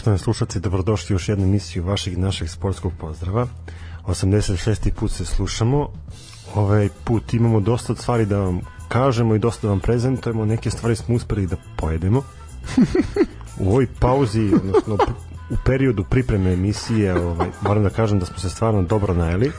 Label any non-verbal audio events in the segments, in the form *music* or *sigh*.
Poštovani slušalci, dobrodošli u još jednu emisiju vašeg i našeg sportskog pozdrava. 86. put se slušamo. Ovaj put imamo dosta stvari da vam kažemo i dosta da vam prezentujemo. Neke stvari smo uspeli da pojedemo. u ovoj pauzi, odnosno u periodu pripreme emisije, ovaj, moram da kažem da smo se stvarno dobro najeli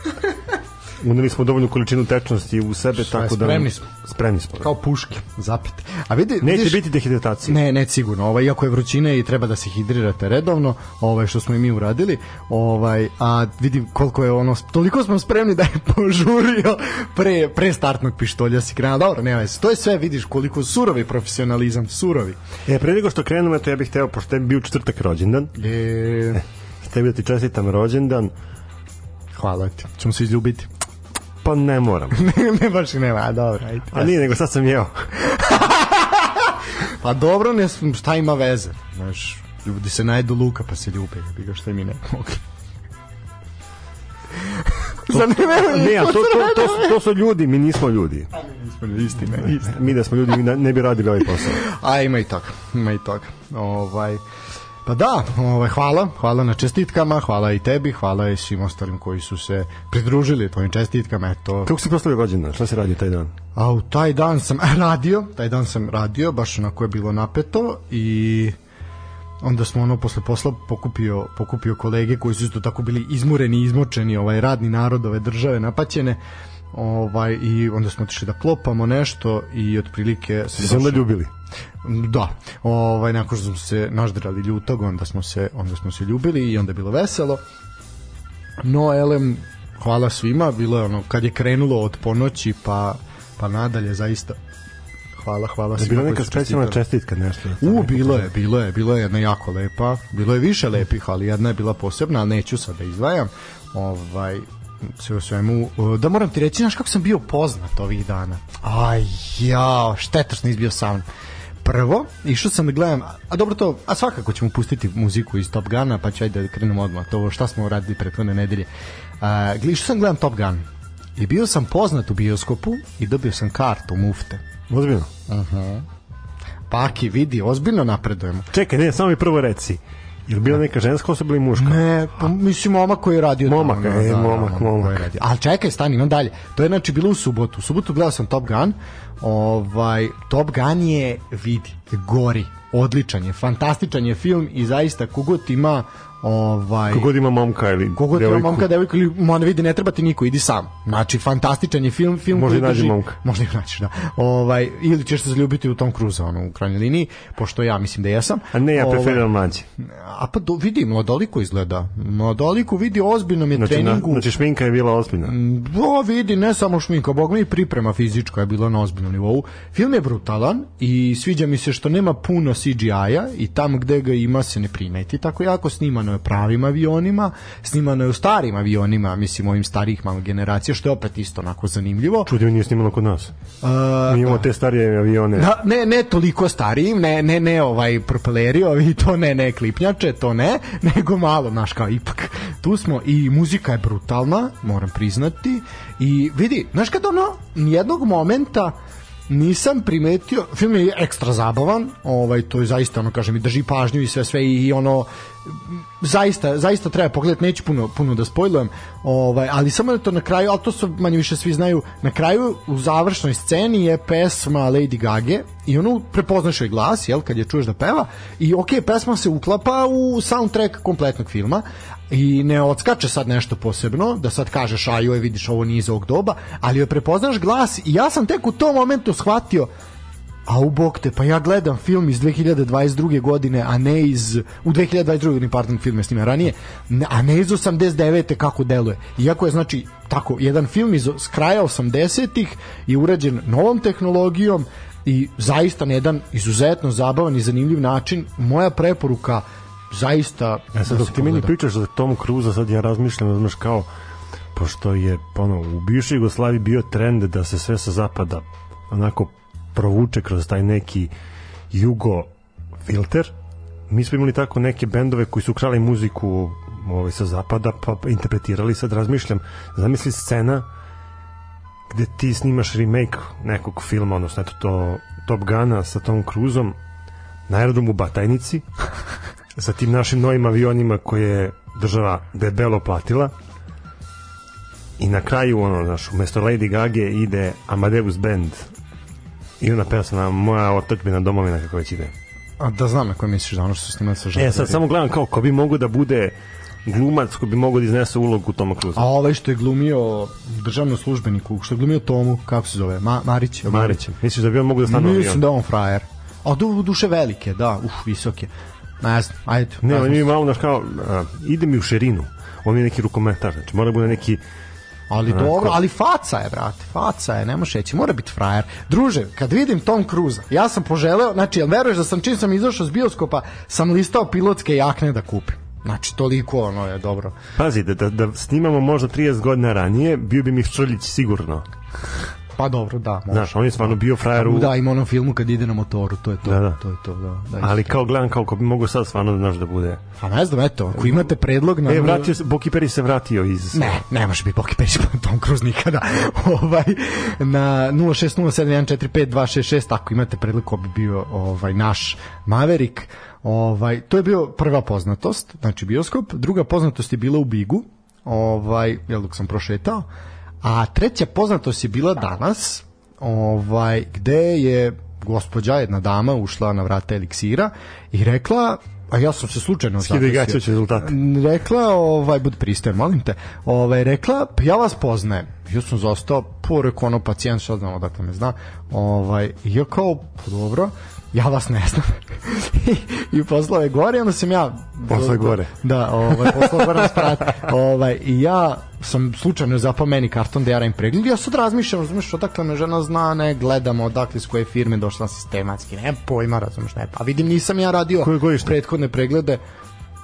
uneli smo dovoljnu količinu tečnosti u sebe Šta tako da spremni smo. spremni smo. Kao puške, zapite. A vidi, Neće vidiš, biti dehidratacije. Ne, ne sigurno. Ovaj iako je vrućina i treba da se hidrirate redovno, ovaj što smo i mi uradili, ovaj a vidi koliko je ono toliko smo spremni da je *laughs* požurio pre pre startnog pištolja si krenuo. Dobro, nema veze. To je sve vidiš koliko surovi profesionalizam, surovi. E, pre nego što krenemo, eto ja bih hteo, pošto je bio četvrtak rođendan, E, *laughs* tebi da ti čestitam rođendan, hvala ti. Ćemo se izljubiti. Pa ne moram. *laughs* ne, ne baš i nema, a dobro, ajde. A nije, nego sad sam jeo. *laughs* Pa dobro, ne, šta ima veze? Znaš, ljudi se najdu luka pa se ljube, bi ga što mi ne mogli. Ne, ne, Ne, a to, to, to, su, to su ljudi, mi nismo ljudi. istina, istina. Mi da smo ljudi, mi ne- ne bi radili ovaj posao. A ima i toga, ima i toga. Ovaj, Pa da, ovaj, hvala, hvala na čestitkama, hvala i tebi, hvala i svim ostalim koji su se pridružili tvojim čestitkama, eto. Kako si proslavio rođendan? Šta si radio taj dan? A u taj dan sam *laughs* radio, taj dan sam radio, baš onako je bilo napeto i onda smo ono posle posla pokupio, pokupio kolege koji su isto tako bili izmureni, izmočeni, ovaj radni narod ove države napaćene ovaj i onda smo otišli da klopamo nešto i otprilike se onda ljubili? Da, ovaj nakon što smo se naždrali ljutog, onda smo se onda smo se ljubili i onda je bilo veselo. No, elem, hvala svima, bilo je ono kad je krenulo od ponoći pa pa nadalje zaista hvala, hvala Je svima. bila neka specijalna čestitka nešto? U, bilo je, bilo je, bilo je jedna jako lepa, bilo je više lepih, ali jedna je bila posebna, ali neću sad da izdvajam. Ovaj, sve u svemu, uh, da moram ti reći, znaš kako sam bio poznat ovih dana? Aj, jao, šteta što nisi bio sa mnom. Prvo, išao sam da gledam, a dobro to, a svakako ćemo pustiti muziku iz Top Guna, pa ću ajde da krenemo odmah, to šta smo uradili prethodne nedelje. A, išao sam da gledam Top Gun i bio sam poznat u bioskopu i dobio sam kartu mufte. Ozbiljno? Paki, vidi, ozbiljno napredujemo. Čekaj, ne, samo mi prvo reci. Je li bila neka ženska osoba ili muška? Ne, pa mislim momak koji je radio Momak, tamo, e, momak, momak. koji je radio. Ali čekaj, stani, imam dalje. To je znači bilo u subotu. U subotu gledao sam Top Gun, Ovaj, Top Gun je, vidi, gori, odličan je, fantastičan je film i zaista kogod ima ovaj kogod ima momka ili kogod ima momka devojku ili mora vidi ne treba ti niko idi sam. Znači fantastičan je film film može naći momka. Može naći da. Ovaj ili ćeš se zaljubiti u tom Cruza ono u krajnjoj liniji pošto ja mislim da jesam. A ne ja preferiram ovaj, mlađi a pa do, vidi mladoliko izgleda. Mladoliko vidi ozbiljno je znači, treningu na, znači šminka je bila ozbiljna. Do vidi ne samo šminka bog mi priprema fizička je bila na ozbiljnom nivou. Film je brutalan i sviđa mi se što nema puno CGI-a i tamo gde ga ima se ne primeti tako jako snimano snimano je pravim avionima, snimano je u starim avionima, mislim ovim starijih malo generacija, što je opet isto onako zanimljivo. Čudi mi nije snimano kod nas. Uh, mi imamo da. te starije avione. Da, ne, ne toliko starijim, ne, ne, ne ovaj propeleri, ovi to ne, ne klipnjače, to ne, *laughs* nego malo, naš kao ipak. Tu smo i muzika je brutalna, moram priznati. I vidi, znaš kad ono, jednog momenta nisam primetio, film je ekstra zabavan, ovaj, to je zaista, ono, kažem, i drži pažnju i sve, sve i ono, zaista, zaista treba pogledati, neću puno, puno da spojlujem, ovaj, ali samo da to na kraju, ali to su manje više svi znaju, na kraju u završnoj sceni je pesma Lady Gaga i ono prepoznaš joj glas, jel, kad je čuješ da peva i ok, pesma se uklapa u soundtrack kompletnog filma, i ne odskače sad nešto posebno, da sad kažeš a joj vidiš ovo nije iz ovog doba, ali joj prepoznaš glas i ja sam tek u tom momentu shvatio a u bok te, pa ja gledam film iz 2022. godine, a ne iz u 2022. godini, pardon, film je snimio ranije, a ne iz 89. kako deluje. Iako je znači tako jedan film iz kraja 80-ih je urađen novom tehnologijom i zaista na jedan izuzetno zabavan i zanimljiv način. Moja preporuka zaista ja sad da dok ti meni pričaš za Tom Cruza sad ja razmišljam znaš kao pošto je ono, u bivšoj Jugoslaviji bio trend da se sve sa zapada onako provuče kroz taj neki jugo filter mi smo imali tako neke bendove koji su krali muziku ovaj, sa zapada pa interpretirali sad razmišljam zamisli scena gde ti snimaš remake nekog filma odnosno eto to Top Guna sa Tom Cruiseom na aerodromu Batajnici *laughs* sa tim našim novim avionima koje je država debelo platila i na kraju ono, znaš, umesto Lady Gaga ide Amadeus Band i ona pesma moja otačbina domovina kako već ide a da znam na koje misliš da ono što se snima sa žarom e sad samo gledam kao ko bi mogu da bude glumac ko bi mogao da iznese ulogu Toma Cruza. A ovaj što je glumio državnom službeniku, što je glumio Tomu, kako se zove? Ma, Marić. Marić. Misliš da bi on mogu da stane Mislim da on frajer. A du, duše velike, da, uf, visoke. Ne znam, ajde. Ne, on je malo, znaš kao, uh, ide mi u širinu. On je neki rukometar, znači mora da bude neki Ali onako. dobro, ali faca je, brate, faca je, ne može reći, mora biti frajer. Druže, kad vidim Tom Cruza, ja sam poželeo, znači, jel veruješ da sam čim sam izašao s bioskopa, sam listao pilotske jakne da kupim. Znači, toliko ono je dobro. Pazi, da, da, da snimamo možda 30 godina ranije, bio bi mi Štrljić sigurno. Pa dobro, da. Može. Znaš, on je stvarno bio frajer u... Da, ima onom filmu kad ide na motoru, to je to. Da, da. To je to, da. da Ali kao gledam kako bi mogo sad stvarno znaš da bude. A ne znam, eto, ako imate predlog na... E, vratio se, Boki Peri se vratio iz... Ne, ne može biti Boki Peri *laughs* Tom Cruise nikada. *laughs* ovaj, na 0607145266, ako imate predlog ko bi bio ovaj, naš Maverick, ovaj, to je bio prva poznatost, znači bioskop, druga poznatost je bila u Bigu, ovaj, jel dok sam prošetao, A treća poznatost je bila danas, ovaj, gde je gospođa, jedna dama, ušla na vrata eliksira i rekla a ja sam se slučajno rezultat. Rekla, ovaj, bud pristojan, molim te, ovaj, rekla, pa ja vas poznajem. Ja sam zostao, porek ono pacijent, što znam odakle me zna. Ovaj, ja kao, pa dobro, ja vas ne znam. I poslao je gore, onda sam ja... Poslao gore. Da, ovaj, poslao gore sprat. ovaj, I ja sam slučajno zapao meni karton da ja radim pregled. Ja sad razmišljam, razumiješ, odakle me žena zna, ne gledamo odakle s koje firme došla sistematski, ne pojma, razumiješ, ne. Pa vidim, nisam ja radio prethodne preglede.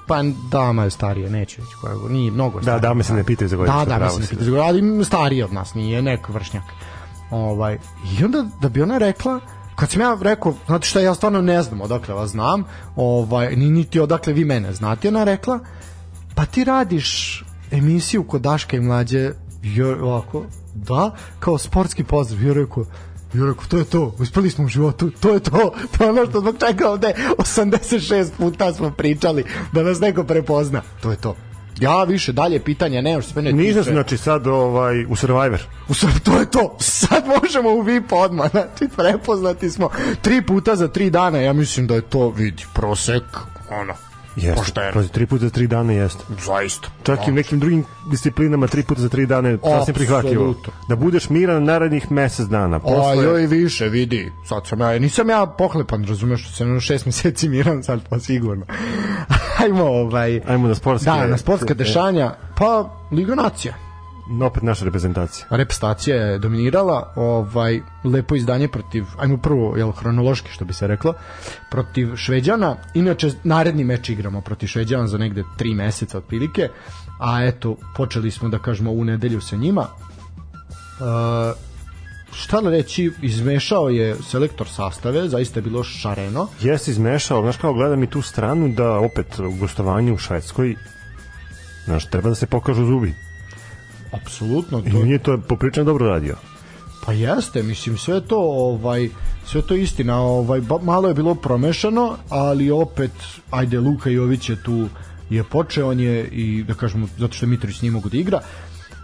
Pa dama je starija, neće reći koja je, nije mnogo starija. Da, dame se ne pitaju za godište. Da, dame se ne pitaju za godište, ali starija od nas, nije nek vršnjak. Ovaj, I onda da bi ona rekla, kad sam ja rekao, znate šta, ja stvarno ne znam odakle vas znam, ovaj, ni niti odakle vi mene znate, ona rekla, pa ti radiš emisiju kod Daška i mlađe, jo, ovako, da, kao sportski pozdrav, ja rekao, ja rekao, to je to, uspeli smo u životu, to je to, *laughs* to je ono što zbog čega ovde 86 puta smo pričali, da nas neko prepozna, to je to Ja više dalje pitanja nemam što se mene Nisam tiče. znači sad ovaj, u Survivor. U stvari, to je to. Sad možemo u VIP odmah. Znači, prepoznati smo tri puta za tri dana. Ja mislim da je to, vidi, prosek, ono, Jeste, Pošteno. pazi, tri puta za tri dana jeste. zaista. Čak i u nekim drugim disciplinama tri puta za tri dana je sasvim prihvatljivo. Da budeš miran narednih mesec dana. A Posle, joj više, vidi. Sad sam ja, nisam ja pohlepan, razumeš, sam na šest meseci miran, sad pa sigurno. *laughs* Ajmo, ovaj... Ajmo na sportske... Da, na sportska dešanja, pa Liga nacija. Opet naša reprezentacija. Reprezentacija je dominirala, ovaj lepo izdanje protiv, ajmo prvo, jel hronološki što bi se reklo, protiv Šveđana. Inače naredni meč igramo protiv Šveđana za negde 3 meseca otprilike. A eto, počeli smo da kažemo u nedelju sa njima. E, šta da reći, izmešao je selektor sastave, zaista je bilo šareno. Jesi izmešao, znaš kao gledam i tu stranu da opet u gostovanju u Švedskoj znaš, treba da se pokažu zubi. Apsolutno, I to nije to popričan dobro radio. Pa jeste, mislim sve to ovaj sve to istina, ovaj malo je bilo promešano, ali opet ajde Luka Jović je tu je počeo, on je i da kažemo zato što Mitrović nije mogu da igra.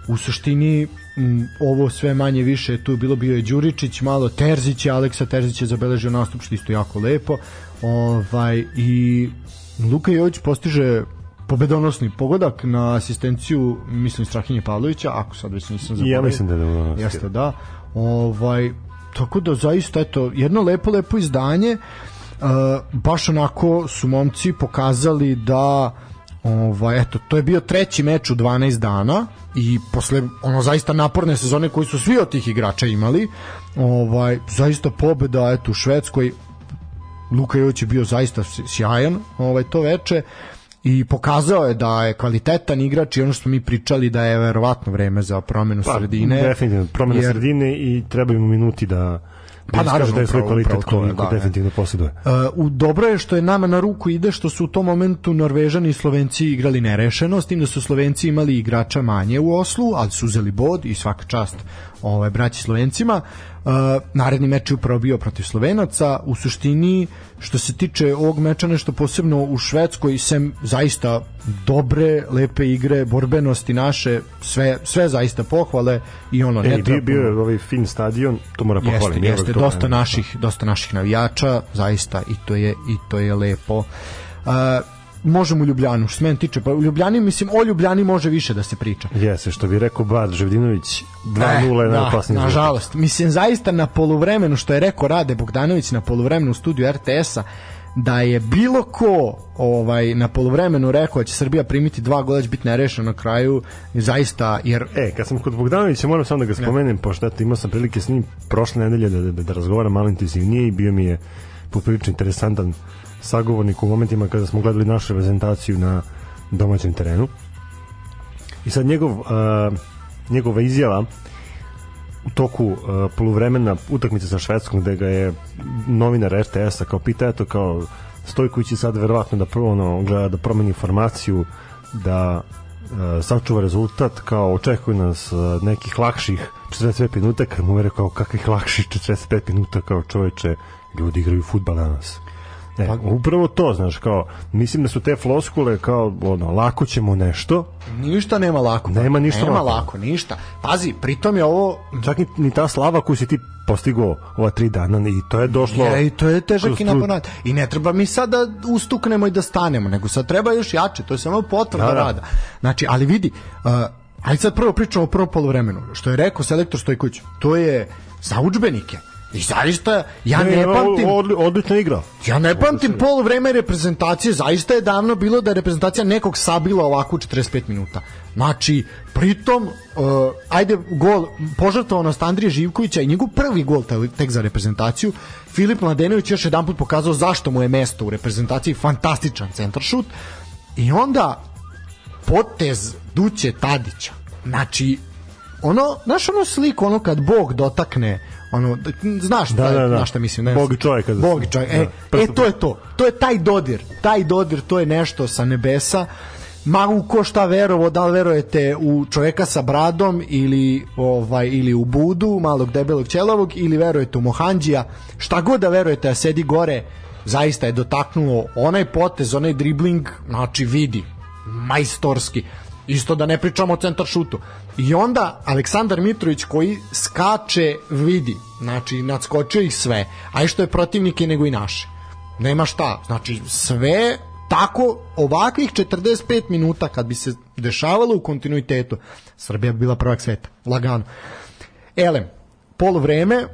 U suštini m, ovo sve manje više je tu bilo bio je Đuričić, malo Terzić, je, Aleksa Terzić je zabeležio nastup što je isto jako lepo. Ovaj i Luka Jović postiže pobedonosni pogodak na asistenciju mislim Strahinje Pavlovića, ako sad već nisam zaboravio. ja mislim da je dobro. Jeste, da. Ovaj, tako da zaista, eto, jedno lepo, lepo izdanje. Uh, baš onako su momci pokazali da ovaj, eto, to je bio treći meč u 12 dana i posle ono zaista naporne sezone koji su svi od tih igrača imali ovaj, zaista pobeda eto, u Švedskoj Luka Jović je bio zaista sjajan ovaj to veče i pokazao je da je kvalitetan igrač i ono što smo mi pričali da je verovatno vreme za promenu Pa, sredine. Definitivno, promena jer- sredine i treba mu minuti da Pa da naravno, da je svoj kvalitet upravo koji da, definitivno posjeduje. Uh, u dobro je što je nama na ruku ide što su u tom momentu Norvežani i Slovenci igrali nerešeno, s tim da su Slovenci imali igrača manje u Oslu, ali su uzeli bod i svaka čast ovaj, braći Slovencima. Uh, naredni meč je upravo bio protiv Slovenaca. U suštini, što se tiče ovog meča, nešto posebno u Švedskoj, sem zaista dobre, lepe igre, borbenosti naše, sve, sve zaista pohvale i ono, ne E, bio, treba bio je ovaj fin stadion, to mora Jeste, pohvalim. jeste, to- dosta naših, dosta naših navijača, zaista i to je i to je lepo. Uh, možemo u Ljubljanu, što se mene tiče, pa u Ljubljani, mislim, o Ljubljani može više da se priča. Jeste, što bi rekao Bad Ževdinović, 2-0 je da, najopasniji rezultat. nažalost. Mislim, zaista na poluvremenu, što je rekao Rade Bogdanović na poluvremenu u studiju RTS-a, da je bilo ko ovaj na poluvremenu rekao da će Srbija primiti dva gola da će biti nerešeno na kraju zaista jer E, kad sam kod Bogdanovića, moram samo da ga spomenem, pošto eto, imao sam prilike s njim prošle nedelje da, da, da razgovaram malo intenzivnije i bio mi je poprilično interesantan sagovornik u momentima kada smo gledali našu reprezentaciju na domaćem terenu. I sad njegov, uh, njegova izjava u toku uh, poluvremena utakmice sa Švedskom gde ga je novinar RTS-a kao pita eto kao Stojković je sad verovatno da prvo ono, gleda da promeni informaciju da uh, sačuva rezultat kao očekuje nas uh, nekih lakših 45 minuta kad mu je rekao kakvih lakših 45 minuta kao čoveče ljudi igraju fudbal danas E, Pa- upravo to, znaš, kao, mislim da su te floskule kao, ono, lako ćemo nešto, ništa nema lako. Nema ništa nema lako. lako, ništa. Pazi, pritom je ovo čak ni, ni ta slava koju si ti postigao ova tri dana i to je došlo Je, i to je težak i naponat. I ne treba mi sad da ustuknemo i da stanemo, nego sad treba još jače, to je samo potvrda Da, da. rada. Znači, ali vidi, uh, ajde sad prvo pričamo o prvom polovremenu. Što je rekao selektor Stojković, to je za udžbenike. I zaista, ja ne, pamtim... o- odli- odlična igra Ja ne pamtim pol vreme reprezentacije, zaista je davno bilo da je reprezentacija nekog sabila ovako u 45 minuta. Znači, pritom, uh, ajde, gol, požrtvovanost Andrije Živkovića i njegov prvi gol te- tek za reprezentaciju, Filip Mladenović još jedan put pokazao zašto mu je mesto u reprezentaciji, fantastičan centaršut, i onda potez Duće Tadića. Znači, ono, znaš ono sliku, ono kad Bog dotakne, ono, d- znaš Da, šta, da, da. na šta mislim, ne? Bog kada Bog se- i čovjek, da, e, e, to je to, to je taj dodir, taj dodir, to je nešto sa nebesa, ma u ko šta verovo, da li verujete u čoveka sa bradom ili ovaj ili u Budu, malog debelog ćelavog ili verujete u Mohanđija, šta god da verujete, a sedi gore, zaista je dotaknuo onaj potez, onaj dribling, znači vidi, majstorski. Isto da ne pričamo o centar šutu. I onda Aleksandar Mitrović koji skače vidi, znači nadskočio ih sve, a i što je protivnike nego i naše. Nema šta, znači sve tako ovakvih 45 minuta kad bi se dešavalo u kontinuitetu Srbija bi bila prvak sveta, lagano. Elem, poluvreme, uh,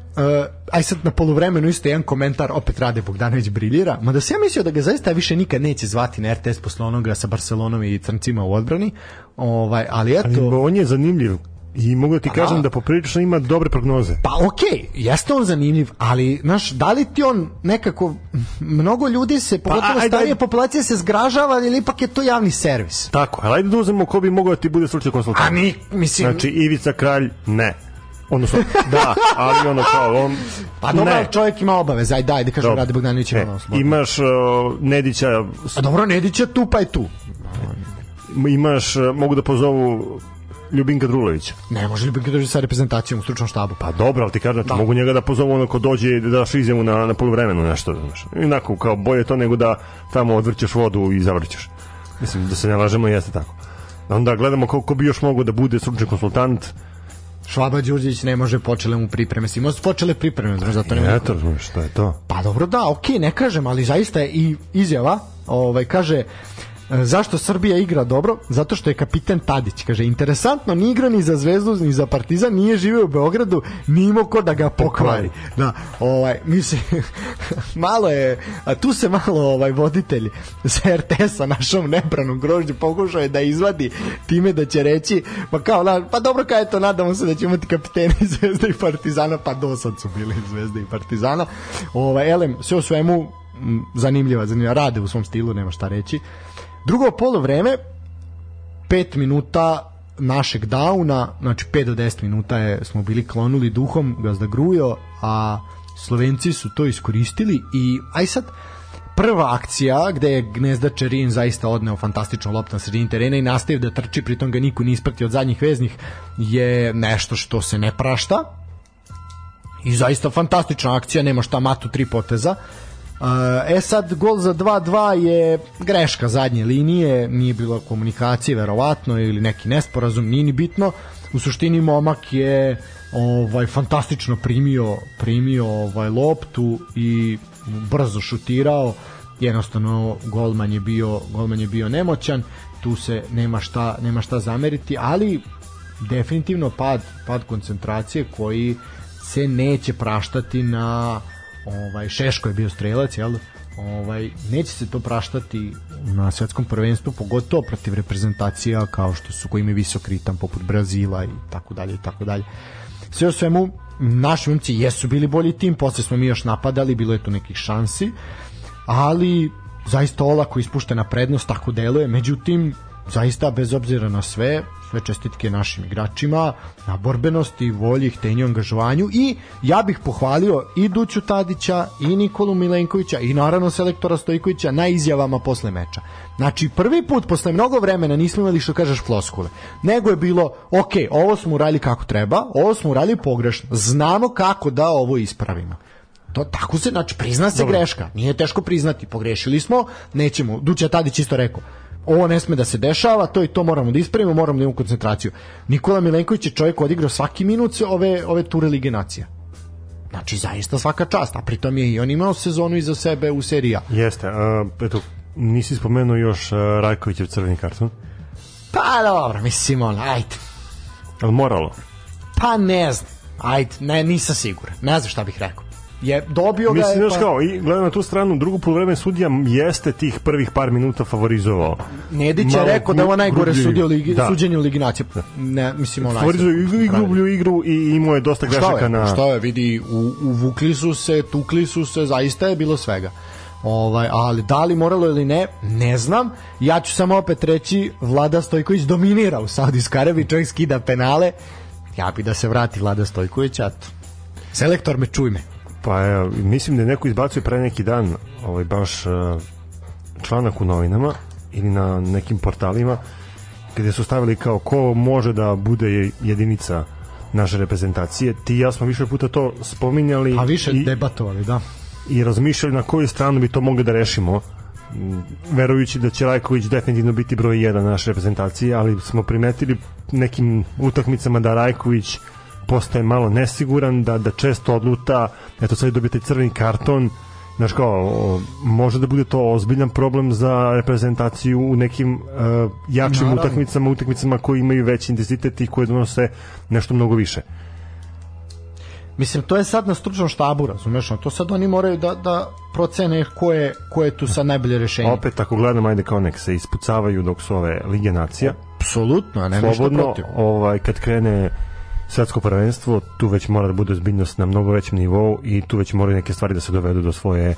aj sad na poluvremenu isto jedan komentar, opet Rade Bogdanović briljira, mada se ja mislio da ga zaista više nikad neće zvati na RTS posle onoga sa Barcelonom i Crncima u odbrani, ovaj, ali eto... Ali on je zanimljiv i mogu da ti Pa kažem da. da poprilično ima dobre prognoze. Pa okej, okay, jeste on zanimljiv, ali znaš, da li ti on nekako mnogo ljudi se, pogotovo ajde, starije ajde. populacije se zgražava ili ipak je to javni servis. Tako, ali ajde da uzmemo ko bi mogao da ti bude stručni konsultant. A ni, mislim, Znači, Ivica Kralj, ne. Odnosno, da, ali ono kao, on... pa dobro, ne. čovjek ima obaveze, aj daj, da kažem, Dobro. Rade Bogdanović ima E, ono imaš uh, Nedića, A dobro, Nedić je tu, pa je tu. imaš, uh, mogu da pozovu Ljubinka Drulovića. Ne može li bi dođe sa reprezentacijom u stručnom štabu? Pa dobro, ali ti kažem, Da. mogu njega da pozovu ono ko dođe i da daš izjavu na, na poluvremenu nešto, znaš. Inako, kao bolje to nego da tamo odvrćeš vodu i zavrćeš. Mislim, da se ne lažemo, jeste tako. Onda gledamo ko, ko bi još mogu da bude stručni konsultant. Švaba Đurđević ne može počele mu pripreme. Simo su počele pripreme, znaš, zato nema Eto, što je to. Pa dobro, da, okej, ne kažem, ali zaista je i izjava, ovaj, kaže, zašto Srbija igra dobro? Zato što je kapiten Tadić, kaže, interesantno, ni igra ni za Zvezdu, ni za Partizan, nije živeo u Beogradu, ni imao ko da ga pokvari. Da, ovaj, mislim, *laughs* malo je, a tu se malo ovaj voditelj sa RTS-a našom nebranom grožđu pokušao je da izvadi time da će reći, pa kao, na, pa dobro, kao eto, nadamo se da će imati kapiteni Zvezda i Partizana, pa dosad su bili Zvezda i Partizana. Ovaj, elem, sve u svemu, zanimljiva, zanimljiva, rade u svom stilu, nema šta reći. Drugo polo vreme, 5 minuta našeg dauna, znači 5 do 10 minuta je, smo bili klonuli duhom Gazda Grujo, a Slovenci su to iskoristili i aj sad prva akcija gde je Gnezda Čerin zaista odneo fantastično loptu na sredini terena i nastavio da trči, pritom ga niko ne isprati od zadnjih veznih, je nešto što se ne prašta i zaista fantastična akcija, nema šta matu tri poteza. E sad, gol za 2-2 je greška zadnje linije, nije bilo komunikacije verovatno ili neki nesporazum, nije ni bitno. U suštini momak je ovaj fantastično primio primio ovaj loptu i brzo šutirao. Jednostavno golman je bio golman je bio nemoćan, tu se nema šta nema šta zameriti, ali definitivno pad pad koncentracije koji se neće praštati na ovaj Šeško je bio strelac, jel? Ovaj neće se to praštati na svetskom prvenstvu, pogotovo protiv reprezentacija kao što su koji imaju visok ritam poput Brazila i tako dalje i tako dalje. Sve u svemu naši momci jesu bili bolji tim, posle smo mi još napadali, bilo je tu nekih šansi, ali zaista olako ispuštena prednost tako deluje, međutim zaista bez obzira na sve sve čestitke našim igračima na borbenosti, volji, htenju, angažovanju i ja bih pohvalio i Duću Tadića i Nikolu Milenkovića i naravno selektora Stojkovića na izjavama posle meča. Znači prvi put posle mnogo vremena nismo imali što kažeš floskule, nego je bilo ok, ovo smo uradili kako treba, ovo smo uradili pogrešno, znamo kako da ovo ispravimo. To tako se, znači prizna se Dobro. greška. Nije teško priznati, pogrešili smo, nećemo. Duća Tadić isto rekao. Ovo ne sme da se dešava, to i to moramo da ispravimo, moramo da imamo koncentraciju. Nikola Milenković je čovjek odigrao svaki minut ove ove ture Lige nacija. Znači zaista svaka čast, a pritom je i on imao sezonu iza sebe u seriji A. Jeste, a, eto, nisi spomenuo još a, Rajkovićev crveni karton, Pa dobro, mislim on, ajde. ali moralo. Pa ne znam, ajde, ne, nisam siguran, ne znam šta bih rekao. Je dobio ga Mislim, je, znaš pa, kao, i gledam na tu stranu, drugo polovreme sudija jeste tih prvih par minuta favorizovao. Nedić je rekao da je ovo najgore sudio ligi, Da. suđenje u Ligi nacija. Ne, mislim onaj. Igru, i grublju igru i imao je dosta grešaka na... šta je, vidi, u, uvukli su se, tukli su se, zaista je bilo svega. Ovaj, ali da li moralo ili ne, ne znam. Ja ću samo opet reći, Vlada Stojković dominira u Saudijskoj Arabiji, čovjek skida penale. Ja bi da se vrati Vlada Stojković, a selektor me čuj me. Pa evo, mislim da je neko izbacio pre neki dan ovaj, baš uh, članak u novinama ili na nekim portalima gde su stavili kao ko može da bude jedinica naše reprezentacije. Ti i ja smo više puta to spominjali A više i, debatovali, da. i razmišljali na koju stranu bi to mogli da rešimo. verujući da će Rajković definitivno biti broj 1 naše reprezentacije, ali smo primetili nekim utakmicama da Rajković postaje malo nesiguran, da, da često odluta, eto sad dobije taj crveni karton, znaš kao, može da bude to ozbiljan problem za reprezentaciju u nekim uh, jačim Naravno. utakmicama, utakmicama koji imaju veći intenzitet i koje donose nešto mnogo više. Mislim, to je sad na stručnom štabu, razumeš, to sad oni moraju da, da procene ko je, ko je tu sad najbolje rešenje. Opet, ako gledamo, ajde kao nek se ispucavaju dok su ove Lige Nacija. Apsolutno, a ne nešto protiv. ovaj, kad krene svetsko prvenstvo, tu već mora da bude zbiljnost na mnogo većem nivou i tu već moraju neke stvari da se dovedu do svoje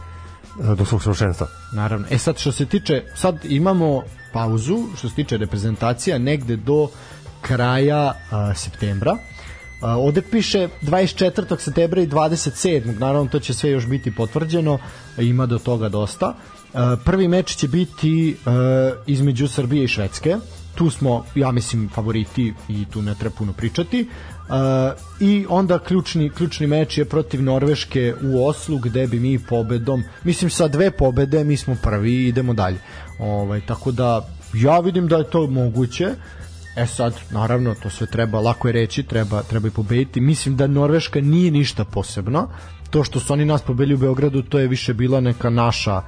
do svog savršenstva. Naravno. E sad što se tiče, sad imamo pauzu što se tiče reprezentacija negde do kraja a, septembra. A, ovde piše 24. septembra i 27. Naravno to će sve još biti potvrđeno, ima do toga dosta. A, prvi meč će biti a, između Srbije i Švedske tu smo, ja mislim, favoriti i tu ne treba puno pričati. Uh, I onda ključni, ključni meč je protiv Norveške u Oslu gde bi mi pobedom, mislim sa dve pobede mi smo prvi i idemo dalje. Ovaj, tako da ja vidim da je to moguće. E sad, naravno, to sve treba, lako je reći, treba, treba i pobediti. Mislim da Norveška nije ništa posebno. To što su oni nas pobedili u Beogradu, to je više bila neka naša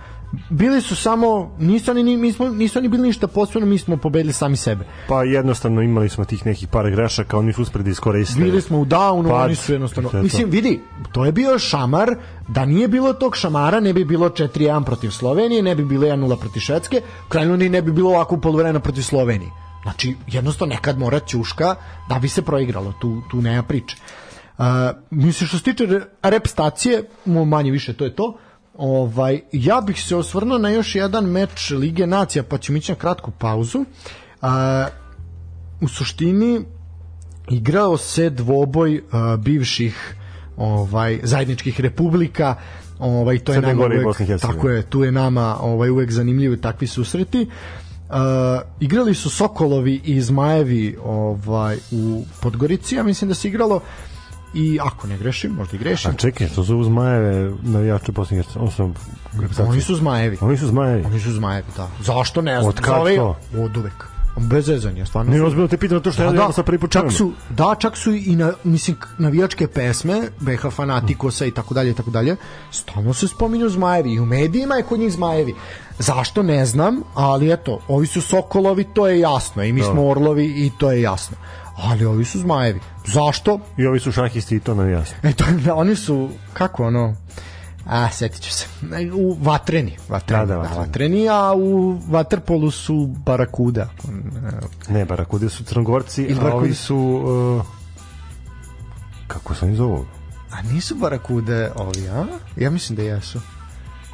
bili su samo nisu oni mi smo nisu oni bili ništa posebno mi smo pobedili sami sebe. Pa jednostavno imali smo tih nekih par grešaka oni su uspeli da iskoriste bili smo u downu Pad, oni su jednostavno mislim vidi to je bio šamar. Da nije bilo tog šamara ne bi bilo 4-1 protiv Slovenije ne bi bilo 1-0 protiv Švedske. Krajno ni ne bi bilo ovako poluvremena protiv Slovenije znači jednostavno nekad mora ćuška da bi se proigralo tu tu nema priče Uh, mislim što se tiče rep stacije, manje više to je to. Ovaj, ja bih se osvrnuo na još jedan meč Lige Nacija, pa ćemo ići na kratku pauzu. A, u suštini igrao se dvoboj a, bivših ovaj zajedničkih republika ovaj to je Crne nama uvek, tako je tu je nama ovaj uvek zanimljivi takvi susreti Uh, igrali su Sokolovi i Zmajevi ovaj u Podgorici, ja mislim da se igralo i ako ne grešim, možda i grešim. A čekaj, to su zmajeve navijače Bosne i Hercegovine. Oni su zmajevi. Oni su zmajevi. Oni su zmajevi, da. Zašto ne znam? Od kada to? Od uvek. Bez zezanja, stvarno. Ne, ozbiljno te pitam to što ja, da, sa prvi čak su, da, čak su i na, mislim, navijačke pesme, BH Fanatikosa i tako dalje i tako dalje, stalno se spominju zmajevi i u medijima je kod njih zmajevi. Zašto ne znam, ali eto, ovi su Sokolovi, to je jasno, i mi da. smo Orlovi i to je jasno ali ovi su zmajevi. Zašto? I ovi su šahisti i to nam jasno. E, to, da, oni su, kako ono, a, setit ću se, u vatreni, vatreni, da, da, vatreni. Da, vatreni a u vaterpolu su barakuda. Ne, barakude su crnogorci, Ili a ovi su, uh, kako se oni zovu? A nisu barakude ovi, a? Ja mislim da jesu.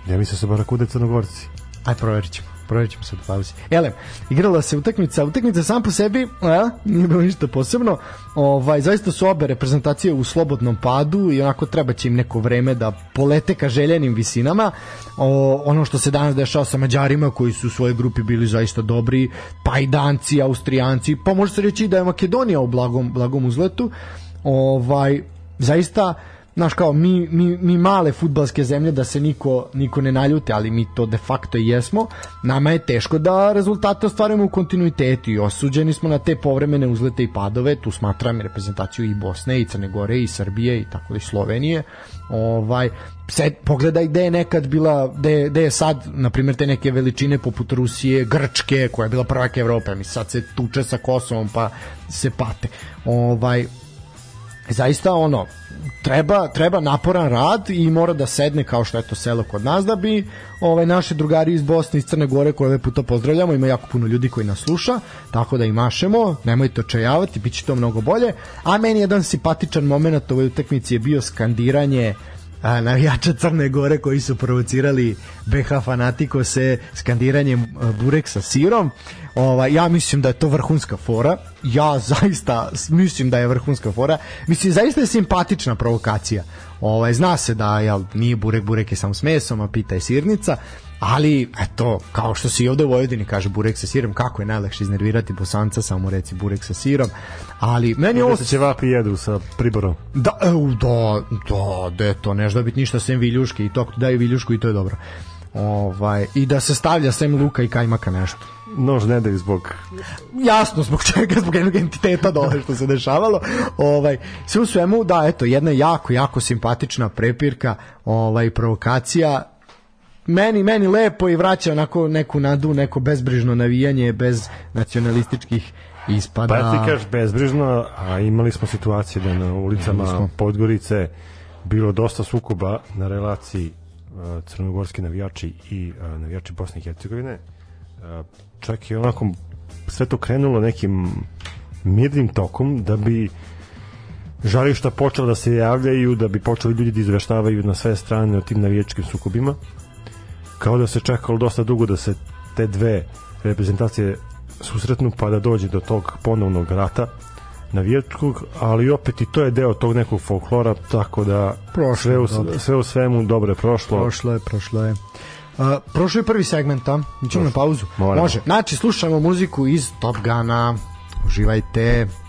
Ja mislim da su barakude crnogorci. Aj, provjerit ćemo provjerit ćemo u pauzi. Elem, igrala se utakmica, utakmica sam po sebi, a, nije bilo ništa posebno, ovaj, zaista su obe reprezentacije u slobodnom padu i onako treba će im neko vreme da polete ka željenim visinama. O, ono što se danas dešava sa Mađarima koji su u svojoj grupi bili zaista dobri, pa i Danci, Austrijanci, pa može se reći da je Makedonija u blagom, blagom uzletu. Ovaj, zaista znaš kao mi, mi, mi male futbalske zemlje da se niko, niko ne naljute, ali mi to de facto i jesmo, nama je teško da rezultate ostvarujemo u kontinuitetu i osuđeni smo na te povremene uzlete i padove, tu smatram reprezentaciju i Bosne i Crne Gore i Srbije i tako i Slovenije. Ovaj se pogledaj gde je nekad bila gde, gde je sad na primjer te neke veličine poput Rusije, Grčke koja je bila prvak Evrope, mi sad se tuče sa Kosovom pa se pate. Ovaj zaista ono treba, treba naporan rad i mora da sedne kao što je to selo kod nas da bi ovaj, naše drugari iz Bosne i Crne Gore koje ovaj puta pozdravljamo, ima jako puno ljudi koji nas sluša, tako da i mašemo, nemojte očajavati, bit će to mnogo bolje, a meni jedan simpatičan moment ovoj utakmici je bio skandiranje a, navijača Crne Gore koji su provocirali BH Fanatiko se skandiranjem burek sa sirom. Ova, ja mislim da je to vrhunska fora. Ja zaista mislim da je vrhunska fora. Mislim, zaista je simpatična provokacija. Ovaj, zna se da jel, nije burek, burek je samo s mesom, a pita je sirnica ali eto, kao što se i ovde u Vojvodini kaže burek sa sirom, kako je najlakše iznervirati bosanca, samo reci burek sa sirom, ali meni ovo... Se vapi jedu sa priborom. Da, da, da, da, to, ne da biti ništa sem viljuške i to, daju viljušku i to je dobro. ovaj, i da se stavlja sem luka i kajmaka nešto. Nož ne daju zbog... Jasno, zbog čega, zbog jednog entiteta dole što se dešavalo. Ovaj, sve u svemu, da, eto, jedna jako, jako simpatična prepirka, ovaj, provokacija, meni meni lepo i vraća onako neku nadu, neko bezbrižno navijanje bez nacionalističkih ispada. Pa ti kažeš bezbrižno, a imali smo situacije da na ulicama Podgorice bilo dosta sukoba na relaciji uh, crnogorski navijači i uh, navijači Bosne i Hercegovine. Uh, čak i onako sve to krenulo nekim mirnim tokom da bi žarišta počela da se javljaju, da bi počeli ljudi da izveštavaju na sve strane o tim navijačkim sukobima. Kao da se čekalo dosta dugo da se te dve reprezentacije susretnu pa da dođe do tog ponovnog rata navijačkog, ali opet i to je deo tog nekog folklora, tako da prošlo, sve, u, sve u svemu dobro je prošlo. Prošlo je, prošlo je. Uh, prošlo je prvi segment, a? Ićemo na pauzu. Moramo. Može. Znači, slušamo muziku iz Top Gana. Uživajte. insane.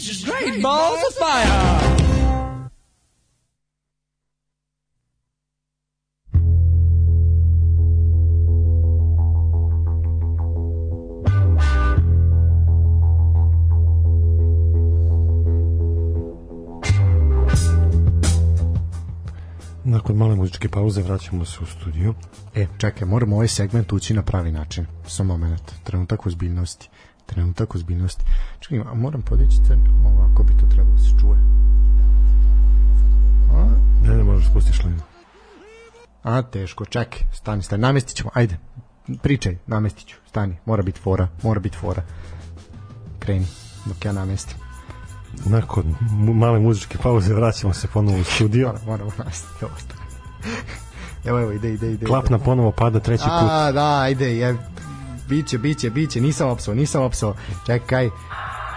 Gracious, great balls of fire. Nakon male muzičke pauze vraćamo se u studiju. E, čekaj, moramo ovaj segment ući na pravi način. Samo moment, trenutak ozbiljnosti. Trenutak ozbiljnosti. Čekaj, a moram podići cen, ovako bi to trebalo da se čuje. A, Ne, ne možeš spustiš linu. a teško, čekaj, stani, stani, namestit ćemo, ajde, pričaj, namestit ću, stani, mora biti fora, mora biti fora. Kreni, dok ja namestim. Nakon male muzičke pauze vraćamo se ponovo u studio. Moram, moramo namestiti ovo. *laughs* Evo, evo, ide, ide, ide. Klapna ponovo pada treći put. A, da, ajde, je, biće, biće, biće, nisam opsao, nisam opsao. Čekaj,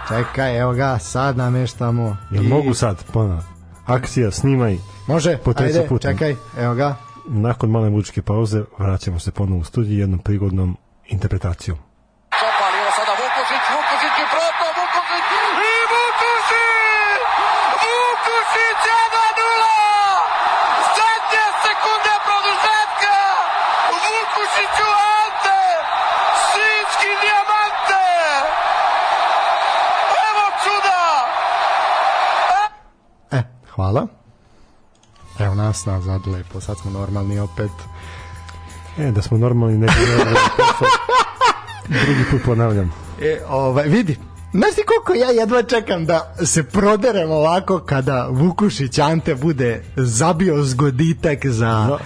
čekaj, evo ga, sad nameštamo. Jel I- mogu sad ponovo? Akcija, snimaj. Može, po treći ajde, put? čekaj, evo ga. Nakon male muzičke pauze vraćamo se ponovo u studiju jednom prigodnom interpretacijom. Čopali, evo sada Vukušić, Vukušić je propao, Vukušić i Vukušić! Vukušić 1-0! Zadnje sekunde produžetka! Vukušiću Ante! Sinjski dijamante! Evo čuda! E, hvala. Evo nas nazad, lepo, sad smo normalni opet. E, da smo normalni neki Drugi put ponavljam. E, ovaj, vidi, Znaš ti koliko ja jedva čekam da se proderem ovako kada Vukušić Ante bude zabio zgoditak za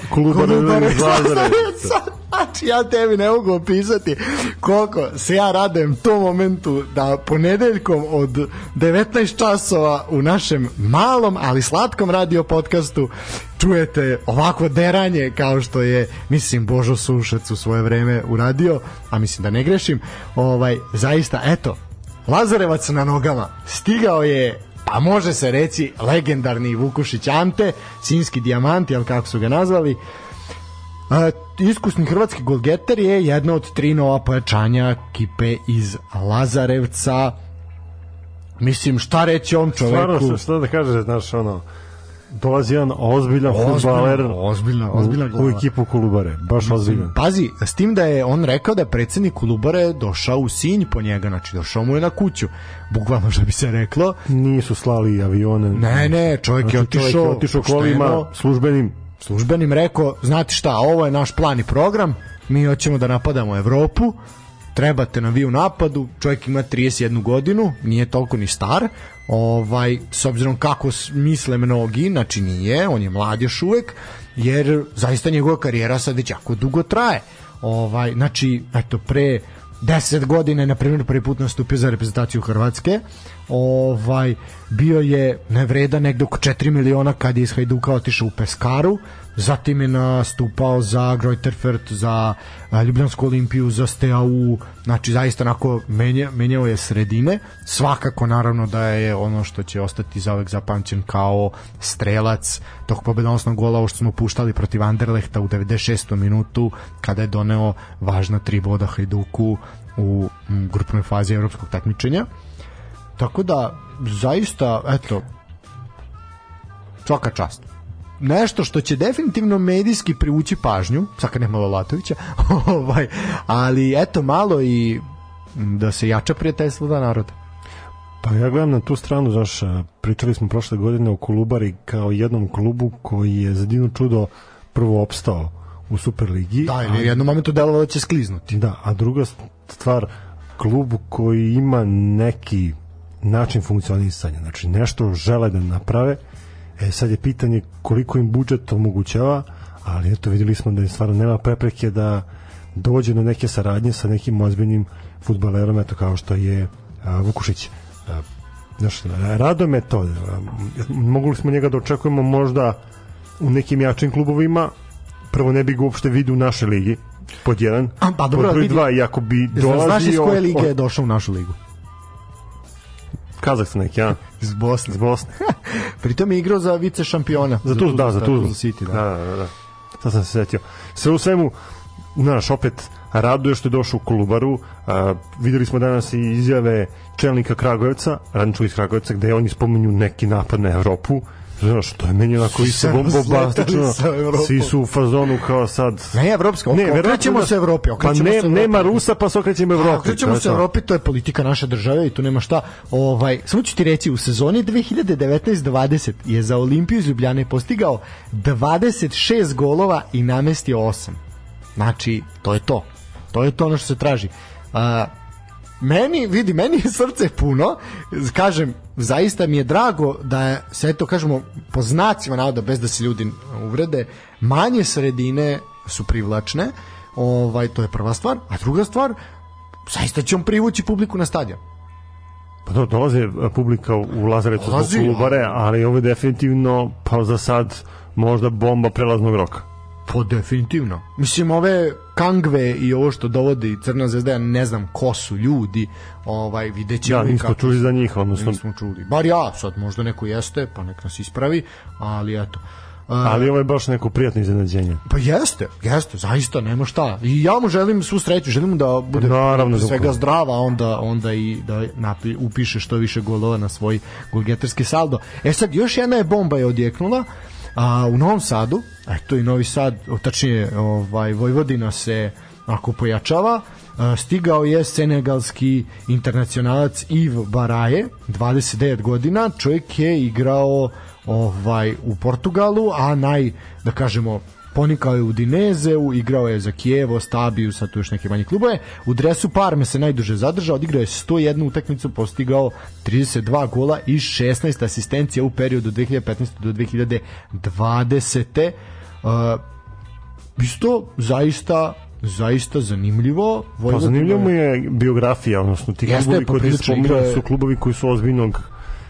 Lazarevca. *laughs* Znači ja tebi ne mogu opisati koliko se ja radujem tom momentu da ponedeljkom od 19 časova u našem malom ali slatkom radio podcastu čujete ovako deranje kao što je mislim Božo Sušac u svoje vreme uradio, a mislim da ne grešim. Ovaj zaista eto Lazarevac na nogama stigao je pa može se reći legendarni Vukušić Ante, sinski dijamant, jel kako su ga nazvali. A, iskusni hrvatski golgeter je jedna od tri nova pojačanja kipe iz Lazarevca. Mislim, šta reći o ovom čoveku? Stvarno, šta da kažeš, znaš, ono, dolazi jedan ozbiljan futbaler ozbiljna, ozbiljna u, u ekipu Kolubare, baš ozbiljan. Pazi, s tim da je on rekao da je predsednik Kolubare došao u Sinj po njega, znači došao mu je na kuću. Bukvalno što bi se reklo. Nisu slali avione. Ne, ne, čovjek je Znači, čovjek otišao, je otišao kolima službenim. službenim rekao, znate šta, ovo je naš plan i program, mi hoćemo da napadamo Evropu, trebate nam vi u napadu, čovjek ima 31 godinu, nije toliko ni star, ovaj, s obzirom kako misle mnogi, znači nije, on je mlad još uvek, jer zaista njegova karijera sad već jako dugo traje. Ovaj, znači, eto, pre 10 godina na primjer prvi put nastupio za reprezentaciju Hrvatske. Ovaj bio je nevredan negde oko 4 miliona kad je iz Hajduka otišao u Peskaru, zatim je nastupao za Greuterfurt, za Ljubljansku olimpiju, za STAU, znači zaista onako menja, menjao je sredine. Svakako naravno da je ono što će ostati zauvek zapamćen kao strelac tog pobedonosnog gola ovo što smo puštali protiv Anderlehta u 96. minutu kada je doneo važna tri boda Hajduku u grupnoj fazi evropskog takmičenja. Tako da, zaista, eto, svaka čast. Nešto što će definitivno medijski privući pažnju, sad kad nema Lalatovića, *laughs* ovaj, ali eto malo i da se jača prijateljstvo da naroda. Pa ja gledam na tu stranu, znaš, pričali smo prošle godine o Kolubari kao jednom klubu koji je za divno čudo prvo opstao u Superligi. Da, ili jednom momentu delovalo da će skliznuti. Da, a druga stvar, klub koji ima neki način funkcionisanja, znači nešto žele da naprave, e sad je pitanje koliko im budžet omogućava, ali eto videli smo da je stvarno nema prepreke da dođe do neke saradnje sa nekim ozbiljnim futbalerom, eto kao što je a, Vukušić. A, znaš, rado me to. A, mogli smo njega da očekujemo možda u nekim jačim klubovima, prvo ne bi ga uopšte vidio u našoj ligi, pod jedan, A, pa dobro, pod broj vidi- dva, i ako bi Znaš, znaš dolazio... iz koje lige je došao u našu ligu? Kazahstan neki, ja? Iz Bosne. Iz Bosne. *laughs* Pritom je igrao za vice šampiona. Za tu, da, za tu. City, da. Da, da, da. Sad sam se setio. Sve u svemu, znaš, opet raduje što je došao u Kolubaru. A, videli smo danas i izjave čelnika Kragujevca, radničko iz Kragujevca, gde oni spominju neki napad na Evropu. Znaš, to je meni onako isto Evropom. Svi su u fazonu kao sad... Ne, evropska, ne, okrećemo da- se Evropi, Pa okrećemo ne, se nema. Rusa, pa se okrećemo A, Evropi. Okrećemo se. Evropi, to je politika naše države i tu nema šta. Ovaj, samo ću ti reći, u sezoni 2019-20 je za Olimpiju iz Ljubljane postigao 26 golova i namestio 8. Znači, to je to. To je to ono što se traži. A, meni, vidi, meni je srce puno, kažem, zaista mi je drago da se eto kažemo, po znacima navoda, bez da se ljudi uvrede, manje sredine su privlačne, ovaj, to je prva stvar, a druga stvar, zaista će on privući publiku na stadion. Pa do, dolaze e, publika u Lazarecu zbog Dolazi, Kolubare, ali ovo je definitivno, pa za sad, možda bomba prelaznog roka. Pa definitivno. Mislim, ove kangve i ovo što dovodi Crna zvezda, ja ne znam ko su ljudi, ovaj, vidjet ćemo Ja, i nismo kako- čuli za njih, odnosno, Nismo čuli. Bar ja, sad možda neko jeste, pa nek nas ispravi, ali eto. Uh, ali ovo je baš neko prijatno iznenađenje. Pa jeste, jeste, zaista, nema šta. I ja mu želim svu sreću, želim da bude Naravno, pre svega zdrava, onda, onda i da napi, upiše što više golova na svoj golgetarski saldo. E sad, još jedna je bomba je odjeknula, a u Novom Sadu, eto i Novi Sad, tačnije ovaj, Vojvodina se ako pojačava, a, stigao je senegalski internacionalac Yves Baraje, 29 godina, čovjek je igrao ovaj u Portugalu, a naj, da kažemo, ponikao je u Dinezeu, igrao je za Kijevo, Stabiju, sad tu još neke manje klubove. U dresu Parme se najduže zadržao, odigrao je 101 utakmicu, postigao 32 gola i 16 asistencija u periodu 2015. do 2020. Uh, isto zaista zaista zanimljivo. Pa Vojvodina zanimljivo mu je biografija, odnosno ti Jeste, klubovi koji ti igra je- su klubovi koji su ozbiljnog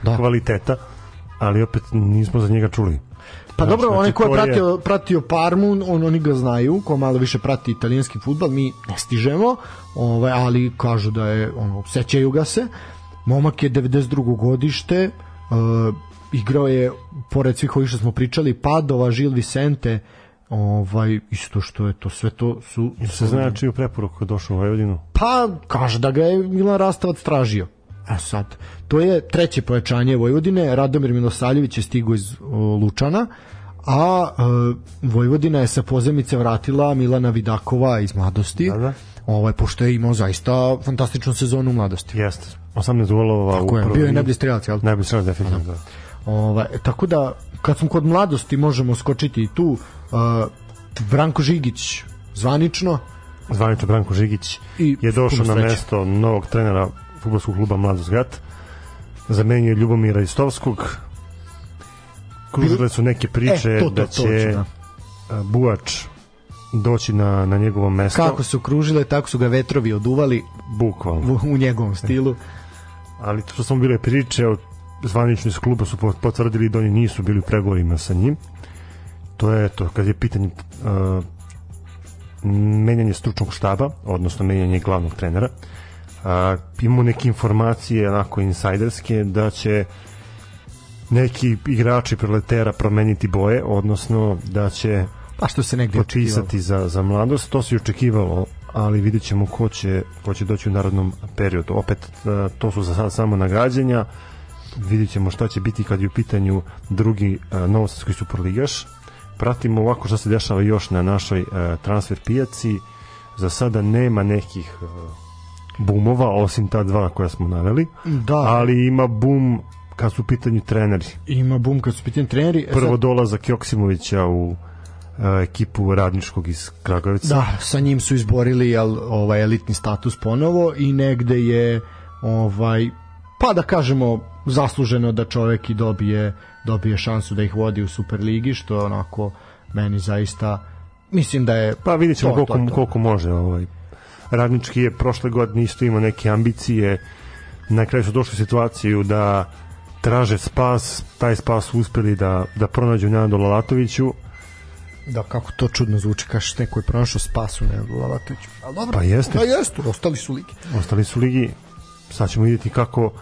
Da. kvaliteta, ali opet nismo za njega čuli. Pa Znaš, dobro, znači, onaj ko je pratio, pratio Parmu, on, oni ga znaju, ko malo više prati italijanski futbal, mi ne stižemo, ovaj, ali kažu da je, ono, sećaju ga se. Momak je 92. godište, uh, igrao je, pored svih ovih što smo pričali, Padova, Žil Vicente, ovaj, isto što je to, sve to su... Se zna čiju preporuku je došao u Vojvodinu. Pa, kaže da ga je Milan Rastavac tražio. A sad, to je treće pojačanje Vojvodine, Radomir Milosavljević je stigo iz Lučana, a e, Vojvodina je sa pozemice vratila Milana Vidakova iz mladosti. Da, da. Ovaj, pošto je imao zaista fantastičnu sezonu u mladosti. Jeste. 18 golova Tako u je, bio je najbolji strelac, jel? Najbolji strelac, definitivno. Da. Ovaj, tako da, kad smo kod mladosti, možemo skočiti i tu. Uh, Branko Žigić, zvanično, Zvanično Branko Žigić I je došao na mesto novog trenera futbolskog kluba Mladost Gat. Zamenio Ljubomira Istovskog. Kružile su neke priče E, to, to, da to će ću, da. a, Buač doći na, na njegovo mesto. Kako su kružile, tako su ga vetrovi oduvali Bukvalno. u, u njegovom stilu. Ali to što samo bile priče od zvanični iz kluba su po- potvrdili da oni nisu bili u pregovorima sa njim. To je to, kad je pitanje uh, menjanje stručnog štaba, odnosno menjanje glavnog trenera. Uh, imamo neke informacije onako insajderske da će neki igrači preletera promeniti boje, odnosno da će Pa što se negde potpisati za, za mladost, to se i očekivalo, ali vidjet ćemo ko će, ko će doći u narodnom periodu. Opet, e, to su za sad samo nagađanja, vidjet ćemo šta će biti kad je u pitanju drugi e, novosadski superligaš. Pratimo ovako što se dešava još na našoj e, transfer pijaci. Za sada nema nekih bumova, osim ta dva koja smo naveli, Da, ali ima bum kad su u pitanju treneri. ima bum kad su pitanje treneri. E, Prvo sad- dolazak Joksimovića u e, ekipu radničkog iz Kragujevca. Da, sa njim su izborili jel, ovaj elitni status ponovo i negde je ovaj pa da kažemo zasluženo da čovek i dobije dobije šansu da ih vodi u Superligi što onako meni zaista mislim da je Pa vidjet ćemo to, to, koliko, to. koliko može. Ovaj. Radnički je prošle godine isto imao neke ambicije. Na kraju su došli u situaciju da traže spas, taj spas su uspeli da, da pronađu Nenadu Lalatoviću. da kako to čudno zvuči kažeš neko je pronašao spasu ne Lavatović. Al dobro. Pa jeste. Pa jeste, ostali su ligi. Ostali su u ligi. Sad ćemo vidjeti kako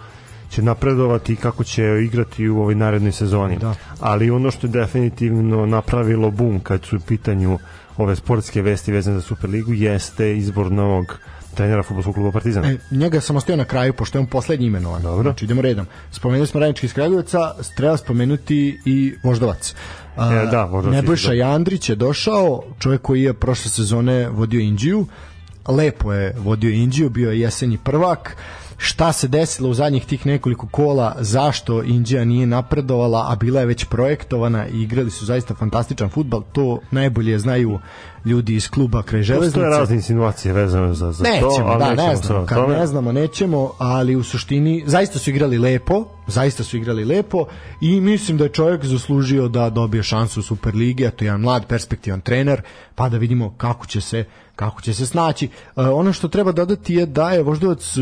će napredovati i kako će igrati u ovoj narednoj sezoni. Da. Ali ono što je definitivno napravilo bum kad su u pitanju ove sportske vesti vezane za Superligu jeste izbor novog trenera fudbalskog kluba Partizan. E, njega sam ostio na kraju, pošto je on poslednji imenovan. Dobro. Znači, idemo redom. Spomenuli smo Radnički iz Kragujevca, treba spomenuti i Voždovac. A, E, da, Voždovac Nebojša. Jandrić je došao, čovjek koji je prošle sezone vodio Indiju, lepo je vodio Indiju, bio je jesenji prvak, šta se desilo u zadnjih tih nekoliko kola, zašto Indija nije napredovala, a bila je već projektovana i igrali su zaista fantastičan futbal, to najbolje znaju ljudi iz kluba kraj železnice. Postoje razne insinuacije vezane za, za to, Nećemo, ali da, nećemo ne znamo, kad ne znamo, nećemo, ali u suštini zaista su igrali lepo, zaista su igrali lepo i mislim da je čovjek zaslužio da dobije šansu u Superligi, a to je jedan mlad perspektivan trener, pa da vidimo kako će se kako će se snaći. E, ono što treba dodati je da je Voždovac e,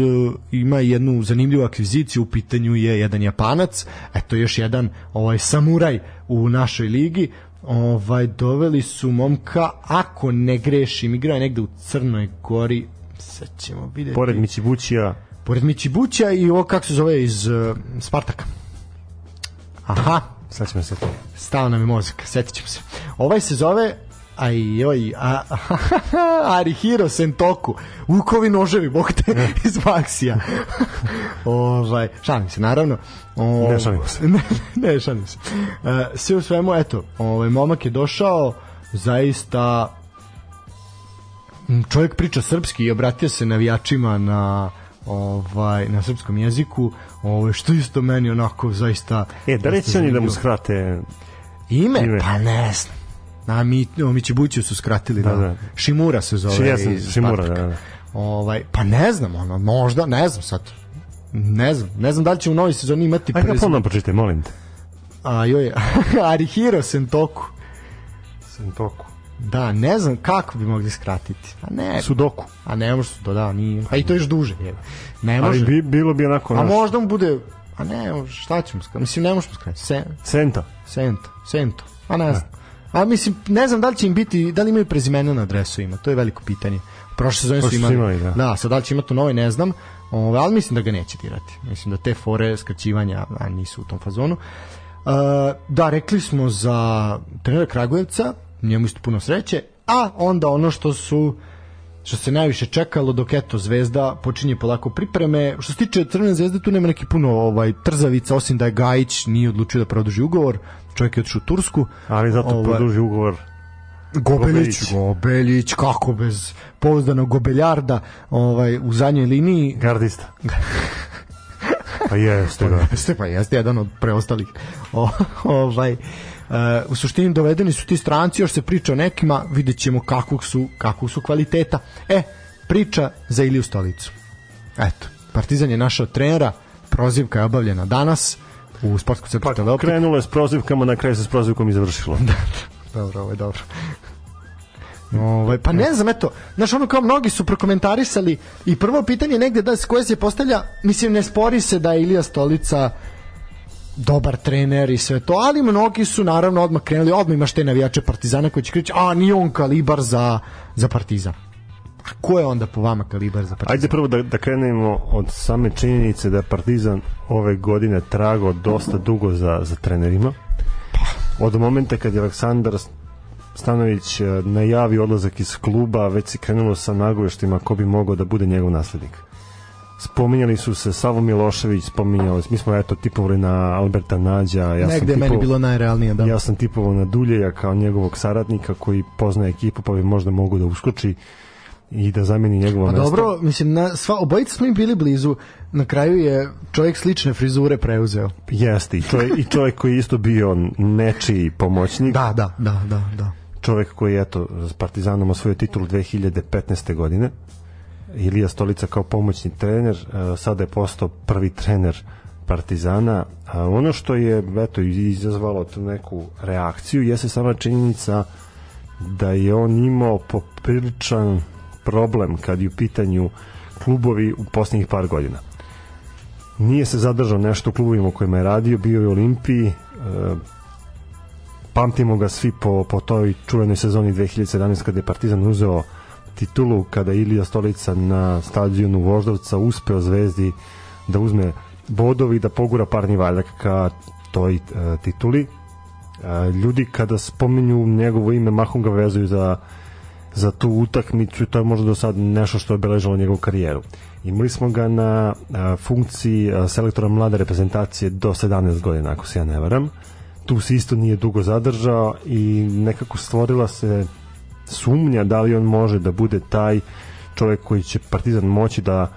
ima jednu zanimljivu akviziciju, u pitanju je jedan Japanac, eto još jedan ovaj samuraj u našoj ligi, ovaj doveli su momka ako ne grešim igrao je negde u Crnoj Gori sad ćemo vidjeti Pored Mićibućija, pored Mićibuća i ovo kako se zove iz uh, Spartaka. Aha. Sad ćemo se to. stao nam je mozak, setit ćemo se. Ovaj se zove Aj, joj, a, *laughs* Arihiro Sentoku, Vukovi noževi, bog te, *laughs* iz Maksija. ovaj, šalim se, naravno. O, Ne šalimo se. *laughs* ne, ne šalim se. E, sve u svemu, eto, ovaj, momak je došao, zaista čovjek priča srpski i obratio se navijačima na ovaj na srpskom jeziku ovaj što isto meni onako zaista E, da zaista oni da mu skrate Ime? Ime. Pa ne znam. Na mi o Mićibuću su skratili da, Da, da. Shimura se zove. Ši- ja sam Spartaka. da, da. Ovaj pa ne znam, ono možda, ne znam sad. Ne znam, ne znam da li će u novoj sezoni imati Ajde, prezime- ponovno pročitaj, molim te. A joj, *laughs* Arihiro Sentoku. Sentoku. Da, ne znam kako bi mogli skratiti. A ne, Sudoku. a ne može to da, nije. A i to je još duže, je. Ne može. Ali bi, bilo bi onako... a naš- možda mu bude a ne, šta ćemo skratiti? Mislim, ne možemo skratiti. Se, Senta. Sento, Sento. A ne znam. A mislim, ne znam da li će im biti, da li imaju prezimena na adresovima, to je veliko pitanje. Prošle sezone su imali, imali, da. da, sad da li će imati u novoj, ne znam, Ove, ali mislim da ga neće dirati. Mislim da te fore skraćivanja a, nisu u tom fazonu. Uh, da, rekli smo za trenera Kragujevca, njemu isto puno sreće, a onda ono što su što se najviše čekalo dok eto Zvezda počinje polako pripreme. Što se tiče Crvene zvezde tu nema neki puno ovaj trzavica osim da je Gajić nije odlučio da produži ugovor. Čovjek je otišao u Tursku. Ali zato Ovaj, produži ugovor. Gobelić, Gobelić. Gobelić, kako bez pouzdanog Gobeljarda ovaj, u zadnjoj liniji. Gardista. *laughs* Pa jeste, da. Jeste, pa jeste jedan od preostalih. O, ovaj, e, u suštini dovedeni su ti stranci, još se priča o nekima, vidjet ćemo kakvog su, kakvog su kvaliteta. E, priča za Iliju Stolicu. Eto, Partizan je našao trenera, prozivka je obavljena danas u sportskom centru Pa Teleoptik. krenulo je s prozivkama, na kraju se s prozivkom i završilo. *laughs* Dobro, ovo je dobro. Ovaj, pa ne znam, eto, znaš, ono kao mnogi su prokomentarisali i prvo pitanje negde da, s koje se postavlja, mislim, ne spori se da je Ilija Stolica dobar trener i sve to, ali mnogi su naravno odmah krenuli, odmah imaš te navijače Partizana koji će krići, a nije on kalibar za, za Partizan. A ko je onda po vama kalibar za Partizan? Ajde prvo da, da krenemo od same činjenice da Partizan ove godine trago dosta dugo za, za trenerima. Od momenta kad je Aleksandar Stanović e, najavi odlazak iz kluba, već se krenulo sa nagoveštima ko bi mogao da bude njegov naslednik. Spominjali su se Savo Milošević, spominjali, mi smo eto tipovali na Alberta Nađa, ja sam Negde je meni tipovao- bilo najrealnije, da. Ja sam tipovao na Duljeja kao njegovog saradnika koji poznaje ekipu pa bi možda mogu da uskoči i da zameni njegovo Pa mesto. dobro, mislim, na, sva, obojica smo im bili blizu, na kraju je čovjek slične frizure preuzeo. Jeste, i čovjek, i čovjek koji je isto bio nečiji pomoćnik. Da, da, da, da, da. čovjek koji je eto s Partizanom osvojio titulu 2015. godine. Ilija Stolica kao pomoćni trener, e, sada je postao prvi trener Partizana. A ono što je eto izazvalo tu neku reakciju jeste sama činjenica da je on imao popriličan problem kad je u pitanju klubovi u posljednjih par godina. Nije se zadržao nešto u klubovima u kojima je radio, bio je u Olimpiji, e, pamtimo ga svi po, po toj čuvenoj sezoni 2017 kada je Partizan uzeo titulu kada Ilija Stolica na stadionu Voždovca uspeo Zvezdi da uzme bodovi da pogura parni valjak ka toj e, tituli e, ljudi kada spominju njegovo ime mahom ga vezuju za za tu utakmicu i to je možda do sad nešto što je obeležilo njegovu karijeru. Imali smo ga na funkciji selektora mlade reprezentacije do 17 godina, ako se ja ne varam. Tu se isto nije dugo zadržao i nekako stvorila se sumnja da li on može da bude taj čovjek koji će Partizan moći da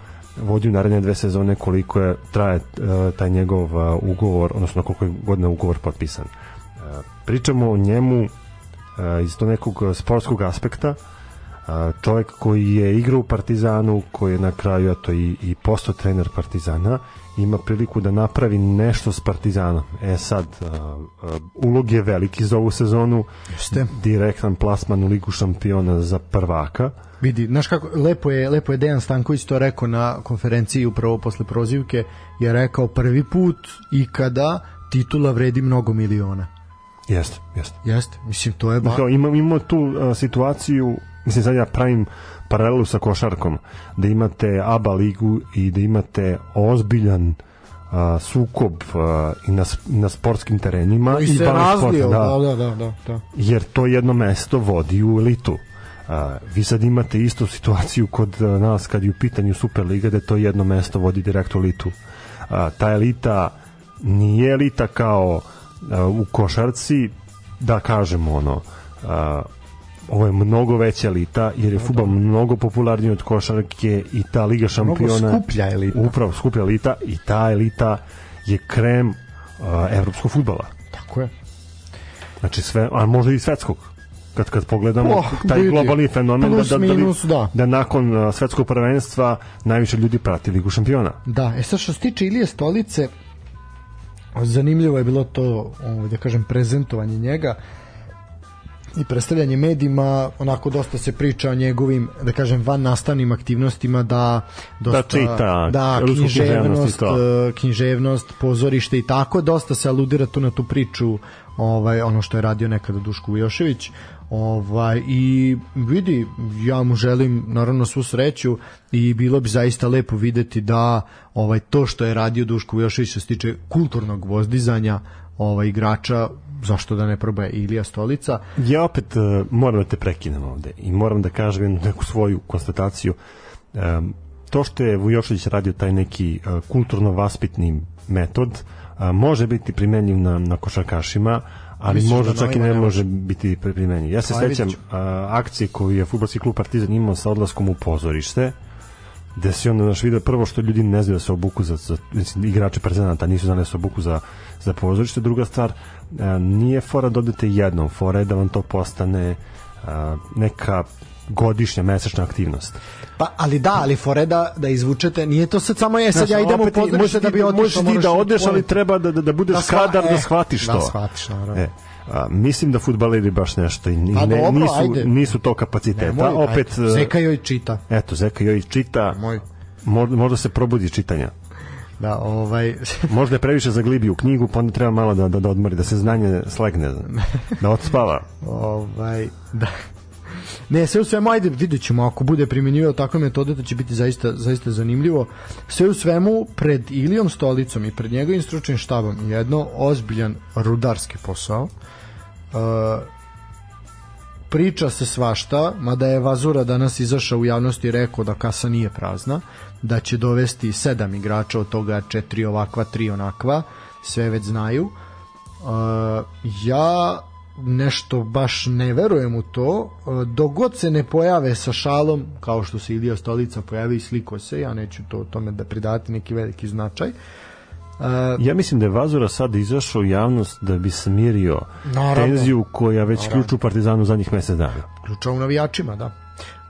vodi u naredne dve sezone koliko je traje e, taj njegov ugovor, odnosno koliko je godina ugovor potpisan. E, pričamo o njemu iz to nekog sportskog aspekta a, čovjek koji je igrao u Partizanu koji je na kraju eto i, i postao trener Partizana ima priliku da napravi nešto s Partizanom e sad a, ulog je veliki za ovu sezonu Jeste. direktan plasman u ligu šampiona za prvaka Vidi, znaš kako, lepo je, lepo je Dejan Stanković to rekao na konferenciji upravo posle prozivke, je rekao prvi put ikada titula vredi mnogo miliona. Jeste, jeste. Jeste, mislim, to je ba... Kao, imamo, imamo tu a, situaciju mislim sad ja pravim paralelu sa košarkom da imate ABA ligu i da imate ozbiljan a, sukob a, i na, na sportskim terenima I se razlio, da, da, da, da, da. jer to jedno mesto vodi u elitu. A, vi sad imate istu situaciju kod nas kad je u pitanju Superliga da to jedno mesto vodi direkt u elitu. A, ta elita nije elita kao u košarci da kažemo ono a, ovo je mnogo veća elita jer je fudbal mnogo popularniji od košarke i ta Liga šampiona skuplja elita. upravo skuplja elita i ta elita je krem uh, evropskog fudbala Tako je. Znači sve, a možda i svetskog. Kad kad pogledamo Oh, taj vidi. globalni fenomen Plus, da, da, da, minus, da. da nakon uh, svetskog prvenstva najviše ljudi prati Ligu šampiona. Da, e sad što se tiče Ilije Stolice, zanimljivo je bilo to, ovaj, da kažem, prezentovanje njega i predstavljanje medijima, onako dosta se priča o njegovim, da kažem, van nastavnim aktivnostima, da dosta, Da čita, da, književnost e, književnost, pozorište i tako, dosta se aludira tu na tu priču, ovaj, ono što je radio nekada Duško Vujošević, ovaj i vidi ja mu želim naravno svu sreću i bilo bi zaista lepo videti da ovaj to što je radio Duško Vujošević što se tiče kulturnog vozdizanja ovaj igrača zašto da ne proba Ilija Stolica Ja opet uh, moram da te prekinem ovde i moram da kažem neku svoju konstataciju. Um, to što je Vujošević radio taj neki uh, kulturno-vaspitni metod uh, može biti primenjiv na, na košarkašima, ali Misliš možda da čak i ne može biti primenjiv. Ja se Ajde, sećam uh, akcije koju je futbolski klub Partizan imao sa odlaskom u pozorište, gde se onda naš video prvo što ljudi ne znaju da se obuku za, za mislim, igrači Partizanata nisu znali da se obuku za, za pozorište. Druga stvar a, nije fora da odete jednom fora je da vam to postane a, neka godišnja mesečna aktivnost pa ali da ali fore da, da izvučete nije to sad samo je sad Znaš, ja idem u i- pozorište da bi otišao možeš ti da i odeš ali treba da, da, da budeš Da da shva- kadar da e, shvatiš da to shvatiš, naravno. e, A, mislim da futbaleri baš nešto i Pa ne, dobro, nisu, ajde. nisu to kapaciteta. Nemoj, Opet, ajde, Zeka joj čita. eto, Zeka joj čita, Moj. možda, možda se probudi čitanja. Da, ovaj... *laughs* Možda je previše zaglibio u knjigu, pa onda treba malo da, da, da odmori, da se znanje slegne, da *laughs* odspava. ovaj, da. Ne, sve u svemu, ajde, vidjet ćemo, ako bude primjenjivao takve metode, to će biti zaista, zaista zanimljivo. Sve u svemu, pred Ilijom Stolicom i pred njegovim stručnim štabom je jedno ozbiljan rudarski posao. Uh, priča se svašta, mada je Vazura danas izašao u javnosti i rekao da kasa nije prazna, da će dovesti sedam igrača, od toga četiri ovakva, tri onakva, sve već znaju. Uh, ja nešto baš ne verujem u to uh, dok god se ne pojave sa šalom kao što se Ilija Stolica pojavi i sliko se ja neću to tome da pridati neki veliki značaj Uh, Ja mislim da je Vazura sad izašao u javnost da bi smirio Naravno. tenziju koja već ključu u Partizanu zadnjih mesec dana. ključa u navijačima da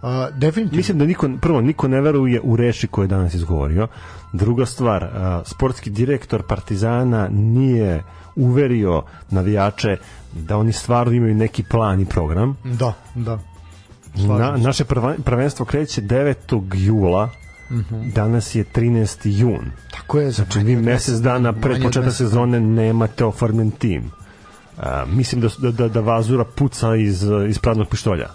Uh, definitivno Mislim da niko, prvo, niko ne veruje u reči koje je danas izgovorio. Druga stvar, a, sportski direktor Partizana nije uverio navijače da oni stvarno imaju neki plan i program. da, da Na, naše prvenstvo kreće 9. jula, danas je 13. jun. tako je Znači vi mesec dana pred početak sezone nemate oformljen tim. A, mislim da, da, da, da Vazura puca iz, iz praznog pištolja.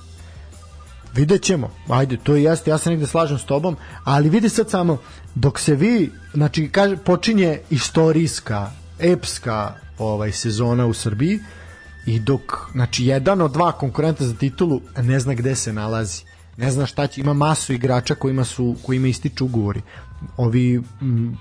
Vidjet ćemo, ajde, to i jeste, ja se negde slažem s tobom, ali vidi sad samo, dok se vi, znači, kaže, počinje istorijska, epska ovaj, sezona u Srbiji i dok, znači, jedan od dva konkurenta za titulu ne zna gde se nalazi, ne zna šta će, ima masu igrača kojima su, kojima ističu ugovori, ovi m,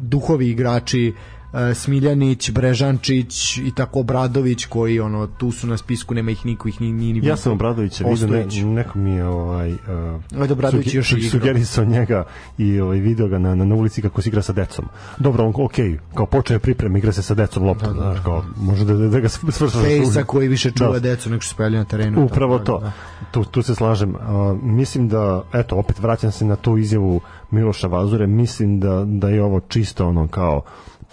duhovi igrači, e, Smiljanić, Brežančić i tako Bradović koji ono tu su na spisku nema ih niko ih ni ni, ni Ja sam Obradovića vidio, ne, neko mi je ovaj, uh, Ajde, Obradović još i igrao. sugerisao njega i ovaj, video ga na, na, na ulici kako se igra sa decom. Dobro, on, ok, kao počeo je priprema, igra se sa decom loptom, da, da, kao, može da, da, da ga *laughs* svrša. Fejsa koji više čuva Da. decu nego što se pojavljaju na terenu. Upravo Tako to. da, Tu, tu se slažem. Uh, mislim da, eto, opet vraćam se na tu izjavu Miloša Vazure, mislim da, da je ovo čisto ono kao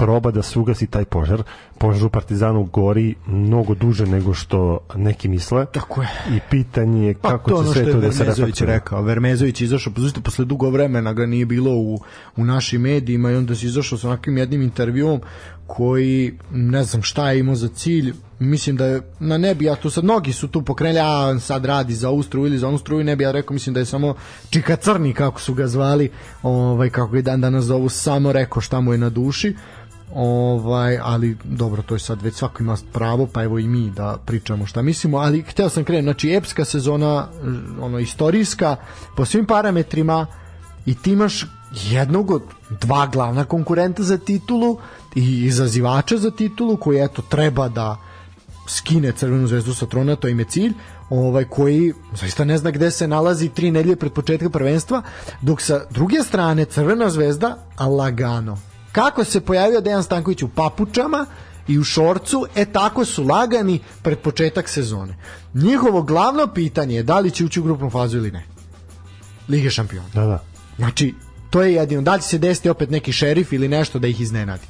proba da se ugasi taj požar. Požar u Partizanu gori mnogo duže nego što neki misle. Tako je. I pitanje je Pa kako to je će ono sve to da se Vermezović rekao. Vermezović izašao, pozvite, posle dugo vremena ga nije bilo u, u našim medijima i onda se izašao sa onakvim jednim intervjuom koji, ne znam šta je imao za cilj, mislim da je, na ne bi ja tu sad, mnogi su tu pokrenuli, a on sad radi za ovu struju ili za onu struju, ne bi ja rekao, mislim da je samo Čika Crni, kako su ga zvali, ovaj, kako ga dan danas zovu, samo rekao šta mu je na duši, ovaj ali dobro to je sad već svako ima pravo pa evo i mi da pričamo šta mislimo ali hteo sam krenuti znači epska sezona ono istorijska po svim parametrima i ti imaš jednog od dva glavna konkurenta za titulu i izazivača za titulu koji eto treba da skine Crvenu zvezdu sa trona, to im je cilj, ovaj koji zaista ne zna gde se nalazi tri nedelje pred početka prvenstva, dok sa druge strane Crvena zvezda lagano. Kako se pojavio Dejan Stanković u papučama i u šorcu, e tako su lagani pred početak sezone. Njihovo glavno pitanje je da li će ući u grupnu fazu ili ne. Lige šampiona. Da, da. Znači, to je jedino. Da li će se desiti opet neki šerif ili nešto da ih iznenadi.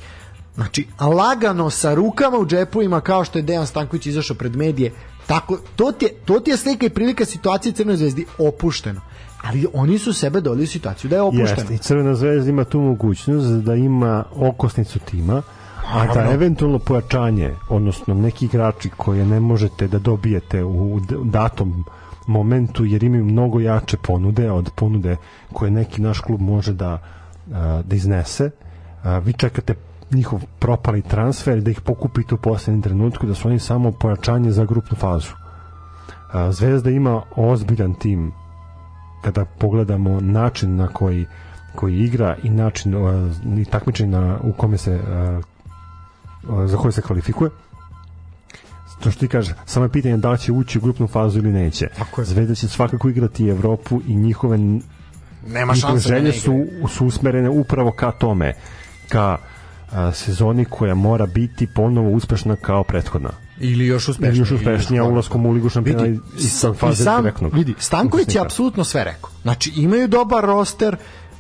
Znači, lagano sa rukama u džepovima kao što je Dejan Stanković izašao pred medije, tako, to, ti je, to ti je slika i prilika situacije Crnoj zvezdi opušteno. Ali oni su sebe doli u situaciju da je opušteno. Jeste, i Crvena zvezda ima tu mogućnost da ima okosnicu tima, a da eventualno pojačanje, odnosno neki igrači koje ne možete da dobijete u datom momentu jer imaju mnogo jače ponude od ponude koje neki naš klub može da, da iznese. Vi čekate njihov propali transfer da ih pokupite u poslednjem trenutku da su oni samo pojačanje za grupnu fazu. Zvezda ima ozbiljan tim kada pogledamo način na koji koji igra i način uh, i takmičenje na u kome se uh, za koje se kvalifikuje to što ti kaže, samo je pitanje da li će ući u grupnu fazu ili neće. Tako je. Zvezda će svakako igrati Evropu i njihove Nema njihove šanse da želje su, su usmerene upravo ka tome, ka a, sezoni koja mora biti ponovo uspešna kao prethodna. Ili još uspešnije. Ili još uspešnija Ili- ulaskom u Ligu šampiona vidi, i- i sa faze sam, direktnog vidi, Stanković je apsolutno sve rekao. Znači, imaju dobar roster,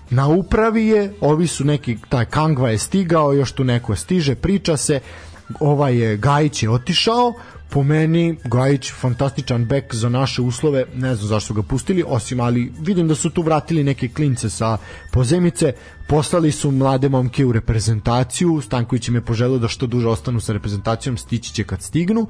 na upravi je, ovi su neki, taj Kangva je stigao, još tu neko stiže, priča se, ovaj je, Gajić je otišao, po meni Gajić fantastičan bek za naše uslove, ne znam zašto ga pustili, osim ali vidim da su tu vratili neke klince sa pozemice, poslali su mlade momke u reprezentaciju, Stanković im je poželio da što duže ostanu sa reprezentacijom, stići će kad stignu.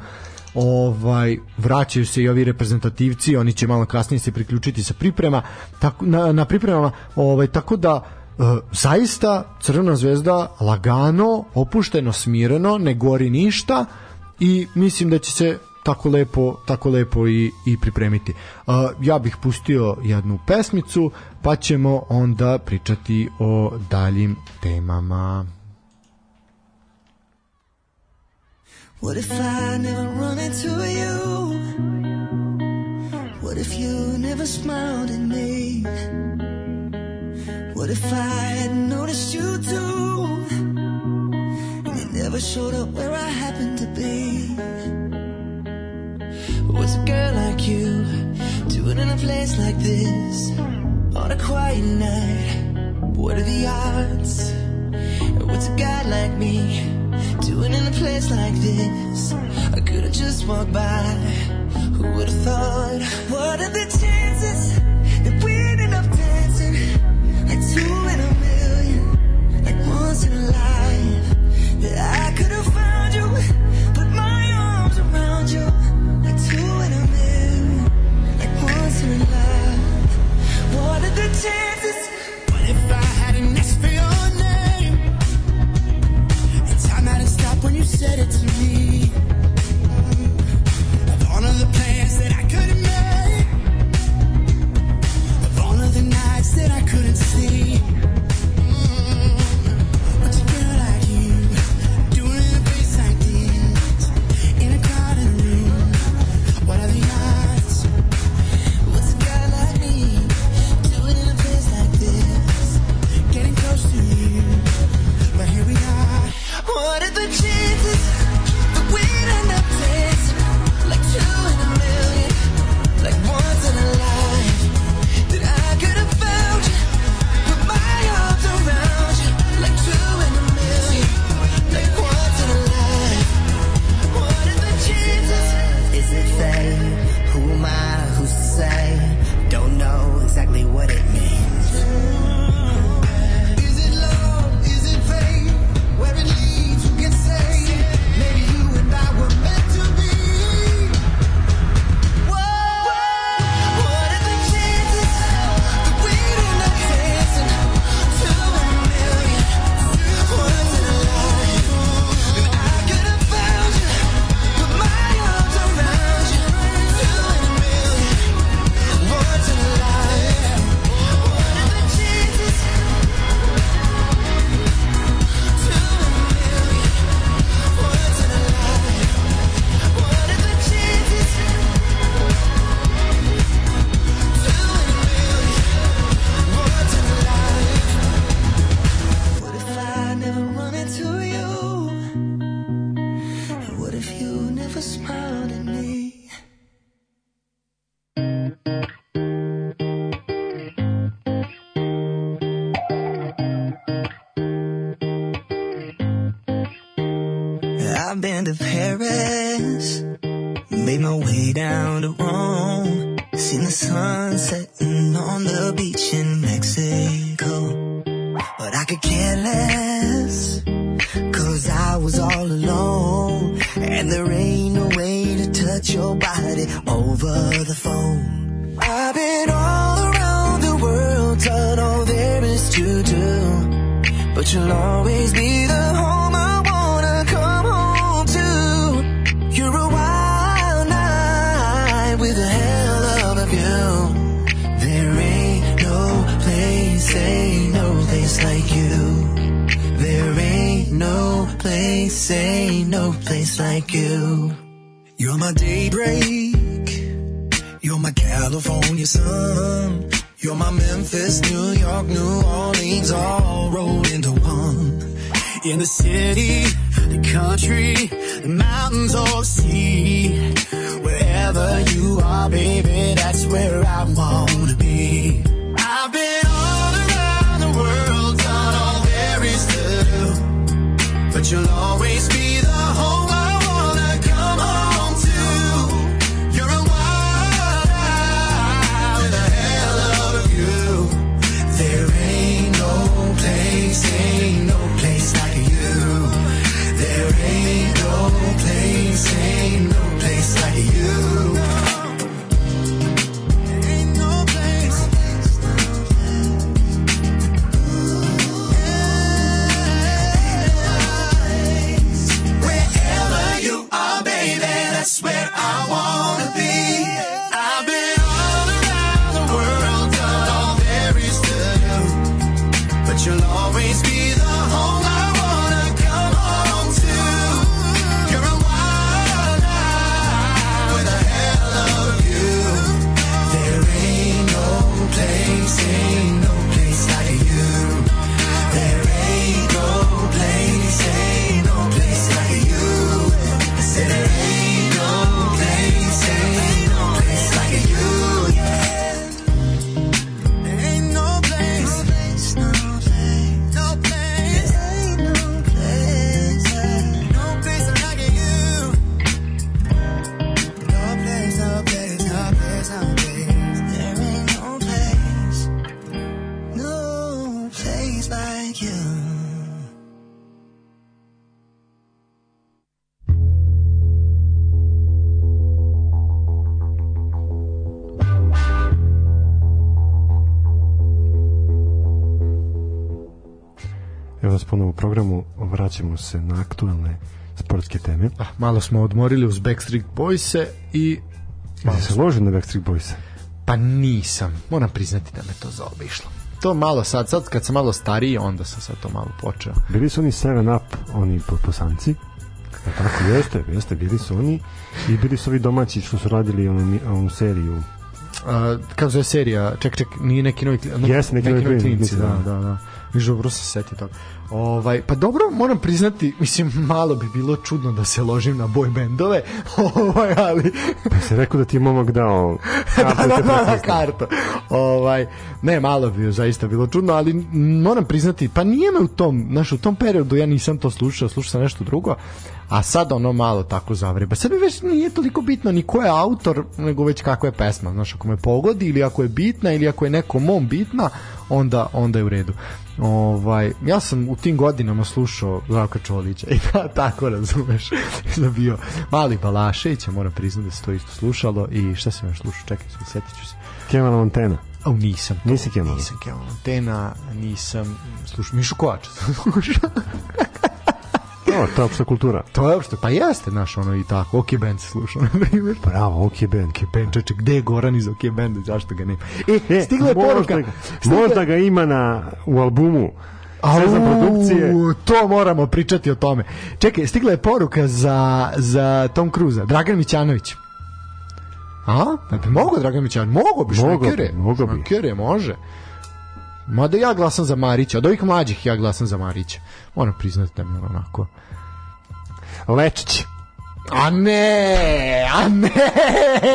Ovaj vraćaju se i ovi reprezentativci, oni će malo kasnije se priključiti sa priprema, tako na, na pripremama, ovaj tako da e, zaista Crvena zvezda lagano, opušteno, smireno, ne gori ništa i mislim da će se tako lepo, tako lepo i, i pripremiti. Ja bih pustio jednu pesmicu, pa ćemo onda pričati o daljim temama. What if I never run into you? What if you never smiled at me? What if I had noticed you too? And you never showed up where I happened place like this? On a quiet night, what are the odds? What's a guy like me doing in a place like this? I could have just walked by. Who would have thought? What are the chances that we'd end up dancing like two in a million, like once in a life? That I could have found you, always be the home I wanna come home to. You're a wild night with a hell of a view. There ain't no place, ain't no place like you. There ain't no place, ain't no place like you. You're my daybreak. You're my California sun. You're my Memphis, New York, New Orleans, all rolled into. In the city, the country, the mountains or the sea. Wherever you are, baby, that's where I wanna be. I've been all around the world, done all there is to do. But you'll always be the home you. Evo nas ponovo u programu, vraćamo se na aktualne sportske teme. Ah, malo smo odmorili uz Backstreet Boys-e i Jesi se ložio na Backstreet Boys? pa nisam, moram priznati da me to zaobišlo. To malo sad, sad kad sam malo stariji, onda sam sad to malo počeo. Bili su oni 7 Up, oni po, posanci. E, tako jeste, jeste, bili su oni. I bili su ovi domaći što su radili onu, onu seriju. Uh, kako zove serija, ček, ček, nije neki novi, kli- Jeste, neki novi klinci, klinci, da, da. da, da. Viš dobro se seti toga. Ovaj, pa dobro, moram priznati, mislim, malo bi bilo čudno da se ložim na boy bendove, *laughs* ovaj, ali... Pa se rekao da ti je momak dao *laughs* da, da, da, da, kartu. Ovaj, ne, malo bi zaista bilo čudno, ali moram priznati, pa nije me u tom, znaš, u tom periodu ja nisam to slušao, slušao sam nešto drugo, a sad ono malo tako zavreba. Sad mi već nije toliko bitno ni ko je autor, nego već kakva je pesma, znaš, ako me pogodi ili ako je bitna ili ako je neko mom bitna, onda, onda je u redu. Ovaj, ja sam u tim godinama slušao Zdravka Čolića i da, *laughs* tako razumeš *laughs* da bio mali Balašević, moram priznati da se to isto slušalo i šta sam još slušao, čekaj, sad setit ću se. Kevana Montana. Au, nisam. to. Nisi Kemal? Nisam Kemal Montana, nisam slušao, Mišu Kovača sam *laughs* slušao. *laughs* O, to je opšta kultura. to je uopšte, pa jeste, naš ono i tako, OK Band se slušao, na primjer. Bravo, ok, band. OK Band, čeče, gde je Goran iz OK Banda, zašto ga nema? E, E, stigla je poruka. možda, ga, možda ga ima na, u albumu. Sve za produkcije. To moramo pričati o tome. Čekaj, stigla je poruka za, za Tom Cruza, Dragan Mićanović. A? Ne bi mogo Dragan Mićanović? Mogo bi, Mogo bi, šmekere. mogo bi. Šmekere, može. Mada ja glasam za Marića, od ovih mlađih ja glasam za Marića. Moram priznati da mi je onako... Lečić. A ne, a ne!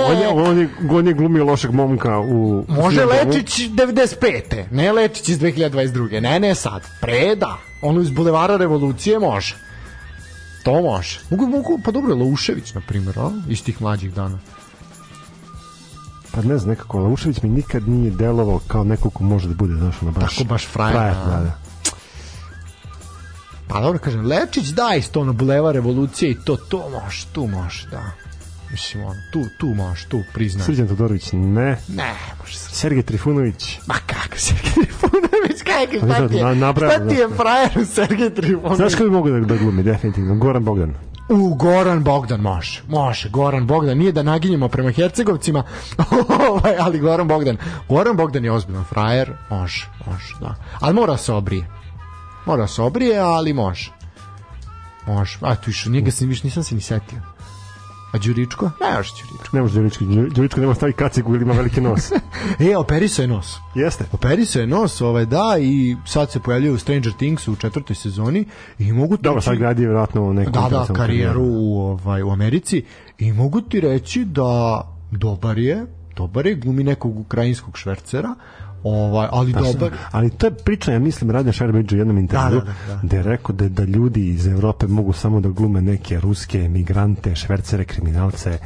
On je, on je, on je glumio lošeg momka u... Može. Lečić 95. Ne Lečić iz 2022. Ne, ne sad. Pre da. Ono iz Bulevara revolucije može. To može. Mogu, mogu, pa dobro je Laušević, na primjer, a? iz tih mlađih dana. Pa ne znam, nekako, Laušević mi nikad nije delovao kao neko ko može da bude, znaš, ono baš... Tako baš frajer, frajer, a? da, da. Pa dobro kažem, Lečić da isto ono Bulevar revolucije i to, to može, tu može, da. Mislim, ono, tu, tu može, tu priznam. Srđan Todorović, ne. Ne, može se. Sergej Trifunović. Ma kako Sergej Trifunović, kako, Pa šta da, ti je, na- nabrajam, šta ti je frajer Sergej Trifunović? Znaš kako bi mogu da, da glumi, definitivno? Goran Bogdan. U Goran Bogdan može. Može, Goran Bogdan. Nije da naginjemo prema Hercegovcima, *laughs* ovaj, ali Goran Bogdan. Goran Bogdan je ozbiljan frajer. Može, može, da. Ali mora se obrije. Mora se obrije, ali može. Može. A tu išao, njega se više nisam se ni setio. A Đuričko? Ne može Đuričko. Ne može Đuričko, Đuričko nema stavi kacigu ili ima veliki nos. *laughs* E, operisao je nos. Jeste. Operisao je nos, ovaj, da, i sad se pojavljuje u Stranger Things u četvrtoj sezoni i mogu ti Dobro, reći- sad gradi vjerojatno neku da, da, karijeru u, ovaj, u Americi i mogu ti reći da dobar je, dobar je, glumi nekog ukrajinskog švercera, ovaj, ali Da, dobar ali to je priča, ja mislim, Radim Šarbeđu u jednom intervju, Da, da, da, da. gde je rekao da, da ljudi iz Evrope mogu samo da glume neke ruske migrante, švercere, kriminalce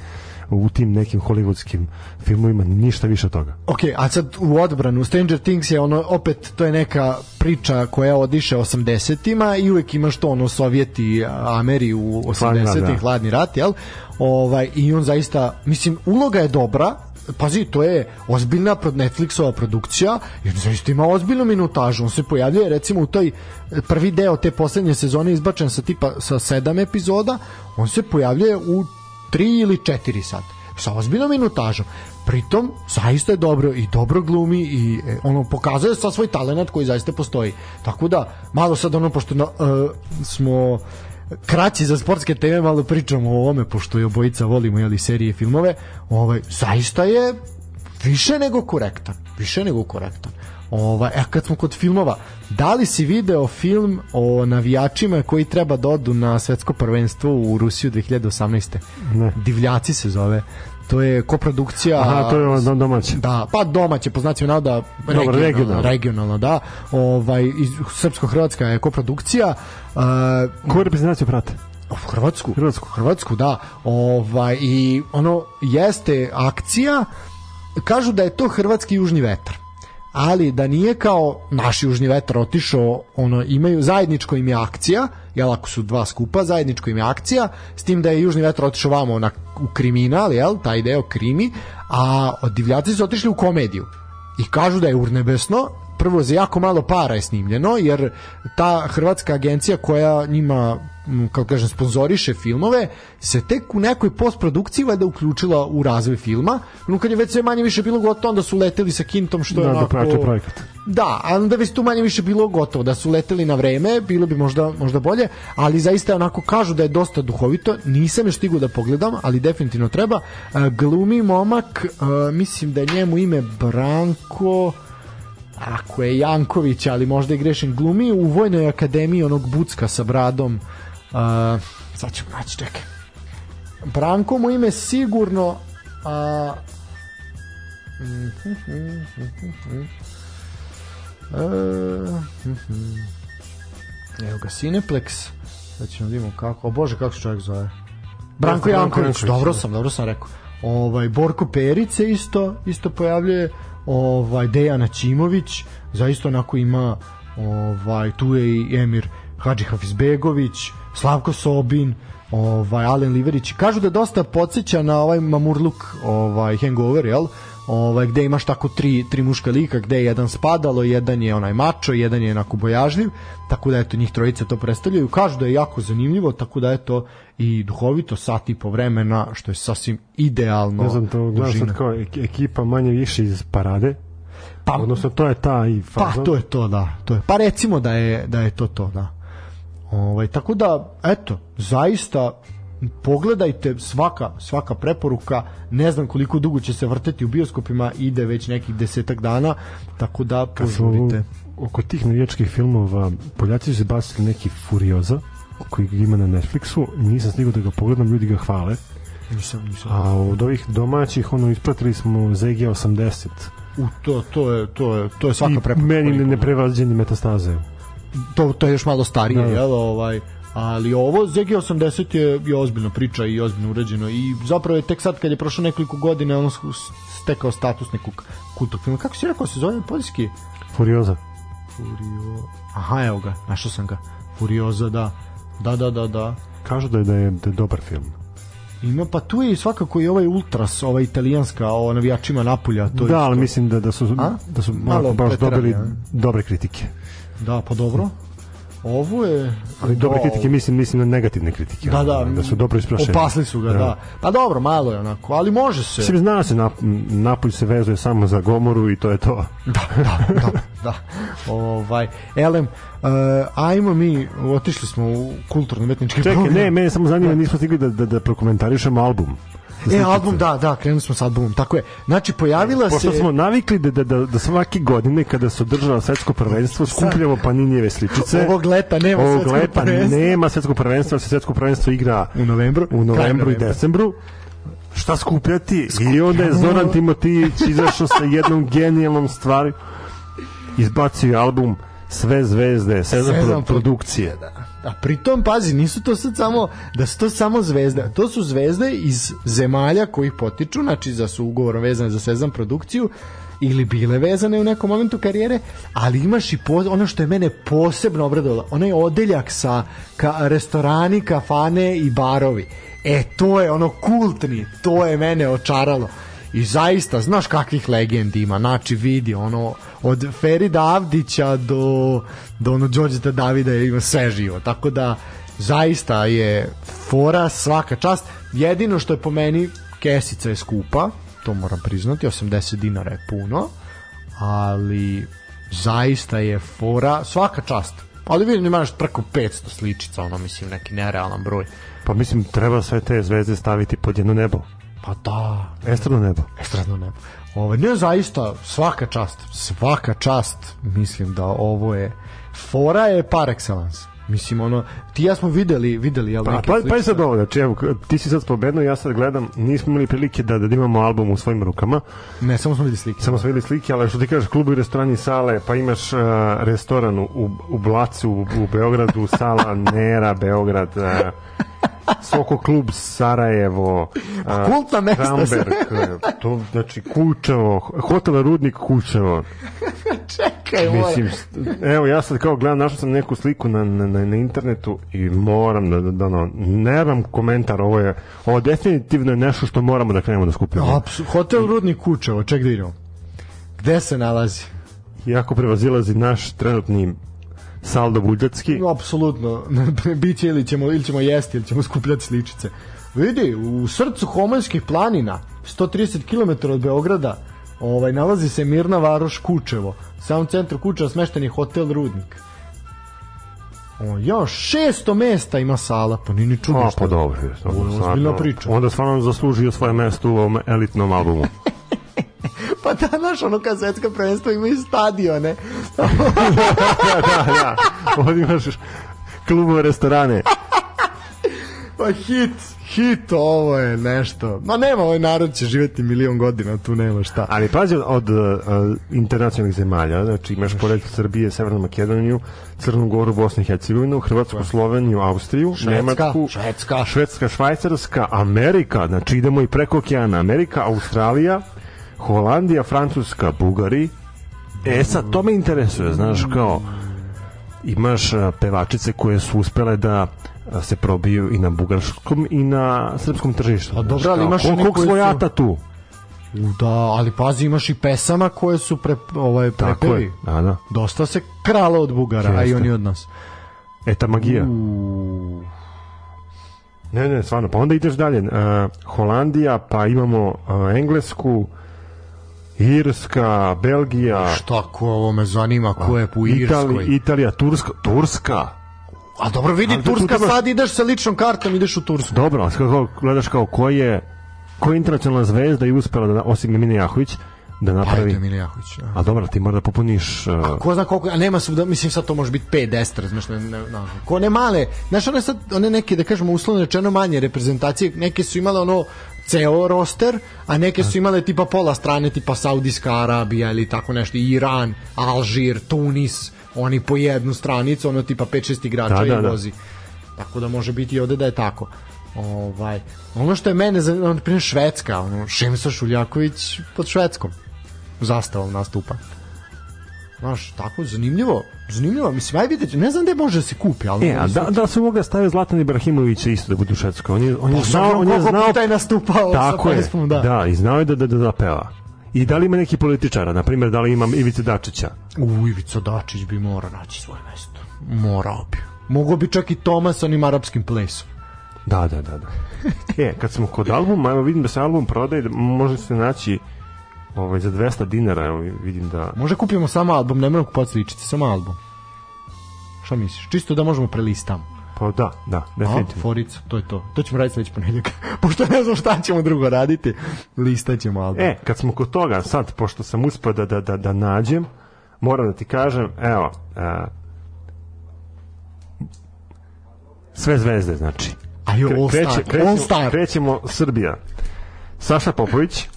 u tim nekim hollywoodskim filmovima, ništa više od toga. Ok, a sad u odbranu Stranger Things je ono opet to je neka priča koja odiše 80-ima i uvek imaš to ono Sovjeti, Ameri u Hladni rat, 80-im da. hladni rat, jel? Ovaj i on zaista mislim uloga je dobra, pazi, to je ozbiljna pro- Netflixova produkcija i on zaista ima ozbiljnu minutažu. On se pojavljuje recimo u toj e, prvi deo te poslednje sezone izbačen sa tipa sa sedam epizoda, on se pojavljuje u tri ili četiri sad sa ozbiljnom minutažom. pritom zaista je dobro i dobro glumi i e, ono pokazuje sa svoj talenat koji zaista postoji tako da malo sad ono pošto na, e, smo kraći za sportske teme malo pričamo o ovome pošto je obojica volimo jeli serije filmove ovaj zaista je više nego korektan više nego korektan Ovaj, a kad smo kod filmova, da li si video film o navijačima koji treba da odu na svetsko prvenstvo u Rusiju 2018. Ne. Divljaci se zove. To je koprodukcija Aha, to je domaće. Da, pa domaće, po znacima navoda regionalno, regionalno. regionalno, da. Ovaj, srpsko-hrvatska je koprodukcija. Uh, Koju reprezentaciju prate? u Hrvatsku. Hrvatsku. Hrvatsku, da. Ovaj, I ono jeste akcija, kažu da je to hrvatski južni vetar ali da nije kao naš južni vetar otišao, ono, imaju, zajedničko im je akcija, jel, ako su dva skupa, zajedničko im je akcija, s tim da je južni vetar otišao vamo na, u kriminal, jel, taj deo krimi, a divljaci su otišli u komediju. I kažu da je urnebesno, prvo za jako malo para je snimljeno, jer ta hrvatska agencija koja njima kako kažem, sponzoriše filmove, se tek u nekoj postprodukciji valjda uključila u razvoj filma. No, kad je već sve manje više bilo gotovo, onda su leteli sa kintom, što je Da, da onako... prate projekat. Da, a onda već tu manje više bilo gotovo, da su leteli na vreme, bilo bi možda, možda bolje, ali zaista onako kažu da je dosta duhovito, nisam još stigao da pogledam, ali definitivno treba. E, glumi momak, e, mislim da je njemu ime Branko, ako je Janković, ali možda i grešen, glumi u Vojnoj akademiji onog Bucka sa bradom, uh, sad ćemo naći, čekaj. Branko mu ime sigurno, E, Evo ga, Cineplex. Sad ćemo da vidimo kako. O Bože, kako se čovjek zove? Branko Janković, dobro da. sam, dobro sam rekao. Ovaj Borko Perice isto isto pojavljuje, ovaj Dejana Ćimović, zaista onako ima ovaj tu je i Emir Hadži Hafizbegović, Slavko Sobin, ovaj Alen Liverić. Kažu da dosta podseća na ovaj Mamurluk, ovaj Hangover, jel? Ovaj gde imaš tako tri tri muška lika, gde je jedan spadalo, jedan je onaj mačo, jedan je onako bojažljiv, tako da eto njih trojica to predstavljaju. Kažu da je jako zanimljivo, tako da eto i duhovito sat i po vremena, što je sasvim idealno. Ne znam, to gledam sad kao ek- ekipa manje više iz parade. Pa, Odnosno, to je ta i Pa fazon. to je to, da. To je. Pa recimo da je da je to to, da. Ovaj tako da eto, zaista pogledajte svaka svaka preporuka ne znam koliko dugo će se vrteti u bioskopima ide već nekih desetak dana tako da požurite oko tih navijačkih filmova, Poljaci su se basili neki Furioza, koji ga ima na Netflixu, nisam stigao da ga pogledam, ljudi ga hvale. nisam nisam A od ovih domaćih, ono, ispratili smo ZG80. u to to je to je to je svaka I preporuka meni ne, koliko- neprevađeni metastaze. to, to je još malo starije, Da, da. jel, ovaj, ali ovo ZG80 je, je ozbiljno priča i ozbiljno urađeno i zapravo je tek sad kad je prošlo nekoliko godina on stekao status nekog kultog filma. Kako si rekao se zove poljski? Furioza. Furio... Aha, evo ga, našao sam ga. Furioza, da. Da, da, da, da. Kažu da je, da je, da je dobar film. Ima, pa tu je svakako i ovaj Ultras, ova italijanska, o navijačima Napulja. To da, ali mislim da, da su, A? da su Malo baš dobili a? dobre kritike. Da, pa dobro. Ovo je... Ali dobre Da, kritike mislim mislim na negativne kritike. Da, da, da su dobro isprašene. Opasli su ga, da. Pa dobro, malo je onako, ali može se. Mislim, zna se, Nap Napolj se vezuje samo za Gomoru i to je to. da, da, da, da. Ovaj, Elem, uh, ajmo mi, otišli smo u kulturno-umetnički Čekaj, ne, mene samo zanima, nismo stigli da, da, da prokomentarišemo album. E, album, da, da, krenuli smo s albumom, tako je. Znači, pojavila Pošto se... smo navikli da, da, da, da svake godine kada se održava svetsko prvenstvo skupljamo paninjeve sličice. Ovog leta nema Ovog svetskog leta prvenstva. nema svetskog prvenstva, se svetsko prvenstvo igra U novembru. u novembru i decembru. Šta skupljati? I onda je Zoran Timotijević izašao sa jednom genijalnom stvari. Izbacio je album Sve zvezde, Sezam, Sezam pro- produkcije. Da. A pritom, pazi, nisu to sad samo, da su to samo zvezde. To su zvezde iz zemalja kojih potiču, znači da su ugovorom vezane za Sezam produkciju, ili bile vezane u nekom momentu karijere, ali imaš i po, ono što je mene posebno obradovalo, onaj odeljak sa ka, restorani, kafane i barovi. E, to je ono kultni, to je mene očaralo. I zaista, znaš kakvih legendi ima, znači vidi, ono, od Ferida Avdića do, do ono Đorđeta Davida ima sve živo, tako da zaista je fora svaka čast, jedino što je po meni kesica je skupa, to moram priznati, 80 dinara je puno, ali zaista je fora, svaka čast. Ali vidim imaš preko 500 sličica, ono mislim neki nerealan broj. Pa mislim, treba sve te zvezde staviti pod jedno nebo. Pa da, Estradno nebo. estradno nebo. Ovo, ne, zaista, svaka čast, svaka čast, mislim da ovo je, fora je par excellence. Mislim, ono, ti i ja smo videli, videli, jel, Pa, pa, pa sličice? i sad ovo, znači, evo, ti si sad spomenuo, ja sad gledam, nismo imali prilike da, da imamo album u svojim rukama, Ne, samo smo videli slike. samo smo videli slike, ali što ti kažeš, klubovi, restorani, sale, pa imaš uh, restoran u, u Blacu, u, u Beogradu, sala *laughs* Nera, Beograd, uh, Soko klub Sarajevo, kultna mesta Kramberg, to, znači Kučevo, hotel Rudnik Kučevo, Čekaj, Mislim, evo ja sad kao gledam, našao sam neku sliku na, na, na, internetu i moram da, da, da ono, nemam komentar, ovo je, ovo definitivno je nešto što moramo da krenemo da skupimo. Apsu, hotel Rudnik Kučevo, ček da vidimo. Gde se nalazi? Jako prevazilazi naš trenutni saldo budžetski. Apsolutno. *laughs* Biće ili ćemo, ili ćemo jesti, ili ćemo skupljati sličice. Vidi, u srcu Homanskih planina, 130 km od Beograda, ovaj, nalazi se Mirna Varoš Kučevo. U samom centru Kučeva smešten je hotel Rudnik. O, još 600 mesta ima sala, pa ni ni čudno A, pa dobro. Ovo je ozbiljna priča. Onda stvarno zaslužio svoje mesto u ovom elitnom albumu. *laughs* *laughs* Pa da, znaš, ono kad svetska prvenstva imaju stadione. *laughs* da, da, da. Ovdje imaš klubove, restorane. Pa hit, hit, ovo je nešto. Ma nema, ovaj narod će živjeti milion godina, tu nema šta. Ali pazi od uh, internacionalnih zemalja, znači imaš pored Srbije, Severnu Makedoniju, Crnu Goru, Bosnu i Hercegovinu, Hrvatsku, Sloveniju, Austriju, Švedska, Nemačku, Švedska. Švedska, Švajcarska, Amerika, znači idemo i preko okeana, Amerika, Australija, Holandija, Francuska, Bugari. E sad, to me interesuje, znaš, kao imaš a, pevačice koje su uspele da a, se probiju i na bugarskom i na srpskom tržištu. A dobro, Znaš, ali imaš koliko koje su- svojata tu? Da, ali pazi, imaš i pesama koje su pre, ovaj, Tako prepevi. je, da, da. Dosta se krala od Bugara, a i Jeste. oni od nas. E, ta magija. U, Ne, ne, stvarno. Pa onda ideš dalje. Uh, Holandija, pa imamo uh, Englesku, Irska, Belgija, šta ko ovo me zanima, ko je po Irskoj. Itali, Italija, Turska, Turska. A dobro, vidi, Ali tu Turska trebaš- sad ideš sa ličnom kartom, ideš u Tursku. Dobro, ali kako gledaš kao ko je ko je internacionalna zvezda i uspela da osim Mine Jahović da Pa napravi. je Mile Jahović. da. A dobro, ti mora da popuniš uh, Ko zna koliko, a nema su, da, mislim sad to može biti 5 10 razumeš, ne, ne, ne, ko ne male, znaš one sad, one neke, da kažemo uslovno rečeno manje reprezentacije, neke su imale ono ceo roster, a neke su imale tipa pola strane, tipa Saudijska Arabija ili tako nešto, Iran, Alžir, Tunis, oni po jednu stranicu, ono tipa 5-6 igrača Da, da, i da. vozi. Tako da može biti i ovde da je tako. Ovaj, ono što je mene, za- na primjer Švedska, ono, Šemsa Šuljaković pod švedskom zastavom nastupa. Znaš, tako zanimljivo, zanimljivo, mislim, aj vidite, ne znam gde može da se kupi, ali... E, a da, da su mogli da stave Zlatan Ibrahimovića isto da bude u Švedskoj. On je, on je Pa, znao, on je znao, puta je nastupao tako sa pesmom, da. da. i znao je da, da, da, da peva. I da li ima neki političara, na primjer, da li ima Ivice Dačića? U, Ivica Dačić bi morao naći svoje mesto. Morao bi. Mogao bi čak i Toma sa onim arapskim plesom. Da, da, da, da. *laughs* E, kad smo kod albuma, evo vidim da se album prodaje, da može se naći ovaj, za 200 dinara, evo vidim da... Može kupimo samo album, ne moramo kupovati sličice, samo album. Šta misliš? Čisto da možemo prelistamo. Pa da, da, A, definitivno. forica, to je to. To ćemo raditi sledeći ponedjeljak. *laughs* Pošto ne znam šta ćemo drugo raditi, listat ćemo album. E, kad smo kod toga, sad, pošto sam uspio da, da, da, da nađem, moram da ti kažem, evo, a, sve zvezde, znači. Ajo, Kre- All Star, kreće- krećemo, All Star. krećemo Srbija. Saša Popović,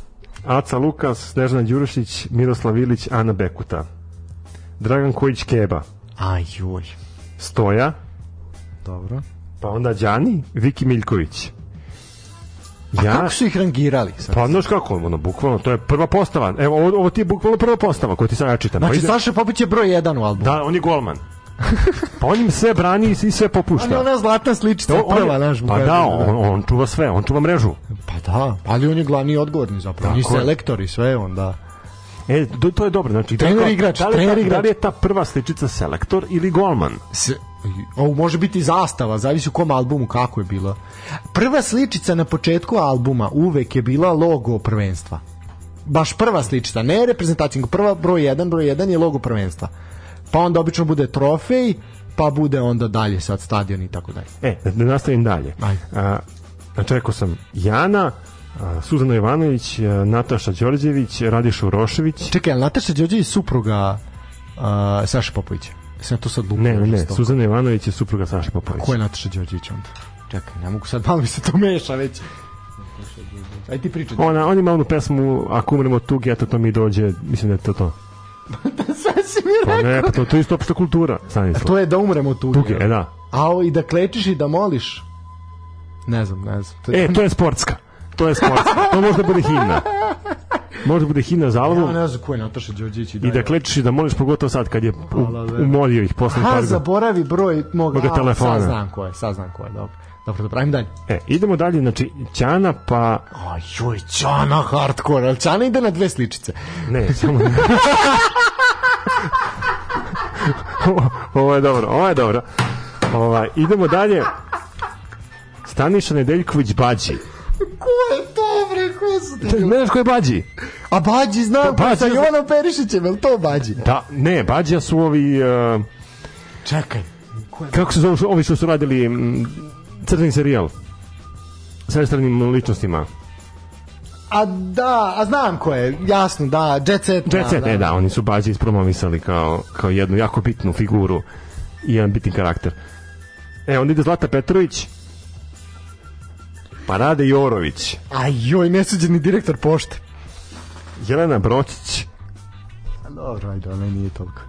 Aca Lukas, Snežana Đurošić, Miroslav Ilić, Ana Bekuta. Dragan Kojić Keba, Aj, joj. Stoja, Dobro. pa onda Đani, Viki Miljković. A kako su ih rangirali? Sad? Pa znaš kako, ono, bukvalno, to je prva postava. Evo, ovo, ovo ti je bukvalno prva postava koju ti sad ja čitam. Pa Znači, ide- Saša Popić je broj jedan u albumu. Da, on je golman. *laughs* Pa on im sve brani i sve popušta. Je ona zlatna sličica, On- prva, naš. Pa da, on, on čuva sve, on čuva mrežu. Pa da, ali on je glavni odgovorni zapravo. On je Tako je. selektor i sve, on da. E, to, to je dobro. Znači, Trener da li- igrač, da li, je trener ta, igrač. Da li je ta prva sličica selektor ili golman? Se, ovo može biti zastava, zavisi u kom albumu kako je bilo. Prva sličica na početku albuma uvek je bila logo prvenstva. baš prva sličica, ne reprezentacija, prva broj 1, broj 1 je logo prvenstva. Pa onda obično bude trofej, pa bude onda dalje sad stadion i tako dalje. E, da, da nastavim dalje. Ajde. A, znači, rekao sam Jana, a, Suzana Ivanović, a, Nataša Đorđević, Radiša Urošević. Čekaj, ali Nataša Đorđević je supruga uh, Saša Popovića? Sam to sad lupio. Ne, ne, ne, žestoko. Suzana Ivanović je supruga Saša Popović. Ko je Nataša Đorđević onda? Čekaj, ne mogu sad, malo mi se to meša već. Aj ti pričaj. Ona, on ima onu pesmu Ako umremo od tuge, eto to mi dođe, mislim da je to to. Sve si mi Pa rekao. ne, pa to, to je isto opšta kultura. Stanislav. To je da umremo od tuge. Tuge, e da. A i da klečiš i da moliš. Ne znam, ne znam. To je- E, to je sportska. To je sportska. To može da bude himna. Može da bude himna za album. Ja ne znam ko je Nataša Đorđević i I dalje. da klečiš i da moliš pogotovo sad kad je u, ve. umorio ih posle Ha, par godina. zaboravi broj mog Moga a, telefona. Sad znam ko je, sad znam ko je, dobro. Dobro, dobro, ajmo dalje. E, idemo dalje, znači Ćana pa Aj, joj, Ćana hardcore, ali Ćana ide na dve sličice. ne, samo Ovo- je dobro, ovo je dobro. Ovaj idemo dalje. Staniša Nedeljković Bađi. Ko je to, bre, ko su ti? Ne znaš ko je Bađi? A Bađi znam, pa Bađi sa. Jovanom Perišićem, je li to Bađi? Da, ne, Bađa su ovi uh, Čekaj. kako se zove ovi što su radili mm, crni serijal sa estradnim ličnostima. A da, a znam ko je, jasno, da, Jet Set. Jet Set, da, e da, oni su Bađi ispromovisali kao, kao jednu jako bitnu figuru i jedan bitni karakter. E, onda ide Zlata Petrović, pa Rade Jorović, A joj, nesuđeni direktor pošte. Jelena Brocić, Dobro, ajde, ona nije toliko.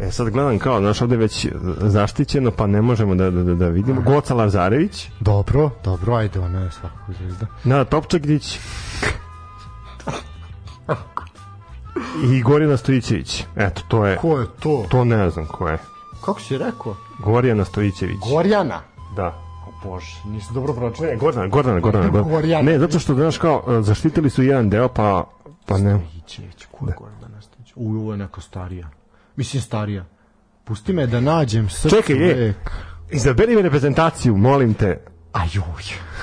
E sad gledam kao, znaš, ovde već zaštićeno, pa ne možemo da, da, da, da vidimo. Goca Lazarević, Dobro, dobro, ajde, ona je svakako zvezda. Nada Topčagić i Gorjana Stojićević. Eto, to je, Ko je to? to ne znam ko je. Kako si rekao? Gorjana Stojićević. Gorjana. Da. O Bože, nisi dobro pročitao. Ne, Gordana, Gordana, Gordana. Gordana. Gorjana. Ne, zato što, znaš, kao, e, zaštitili su jedan deo, pa, pa ne. Stojićević, ko je Gordana Stojićević? Uj, ovo je neka starija. Mislim starija. Pusti me da nađem srcu Čekaj, e. vek. Izaberi mi reprezentaciju, molim te. Ajoj,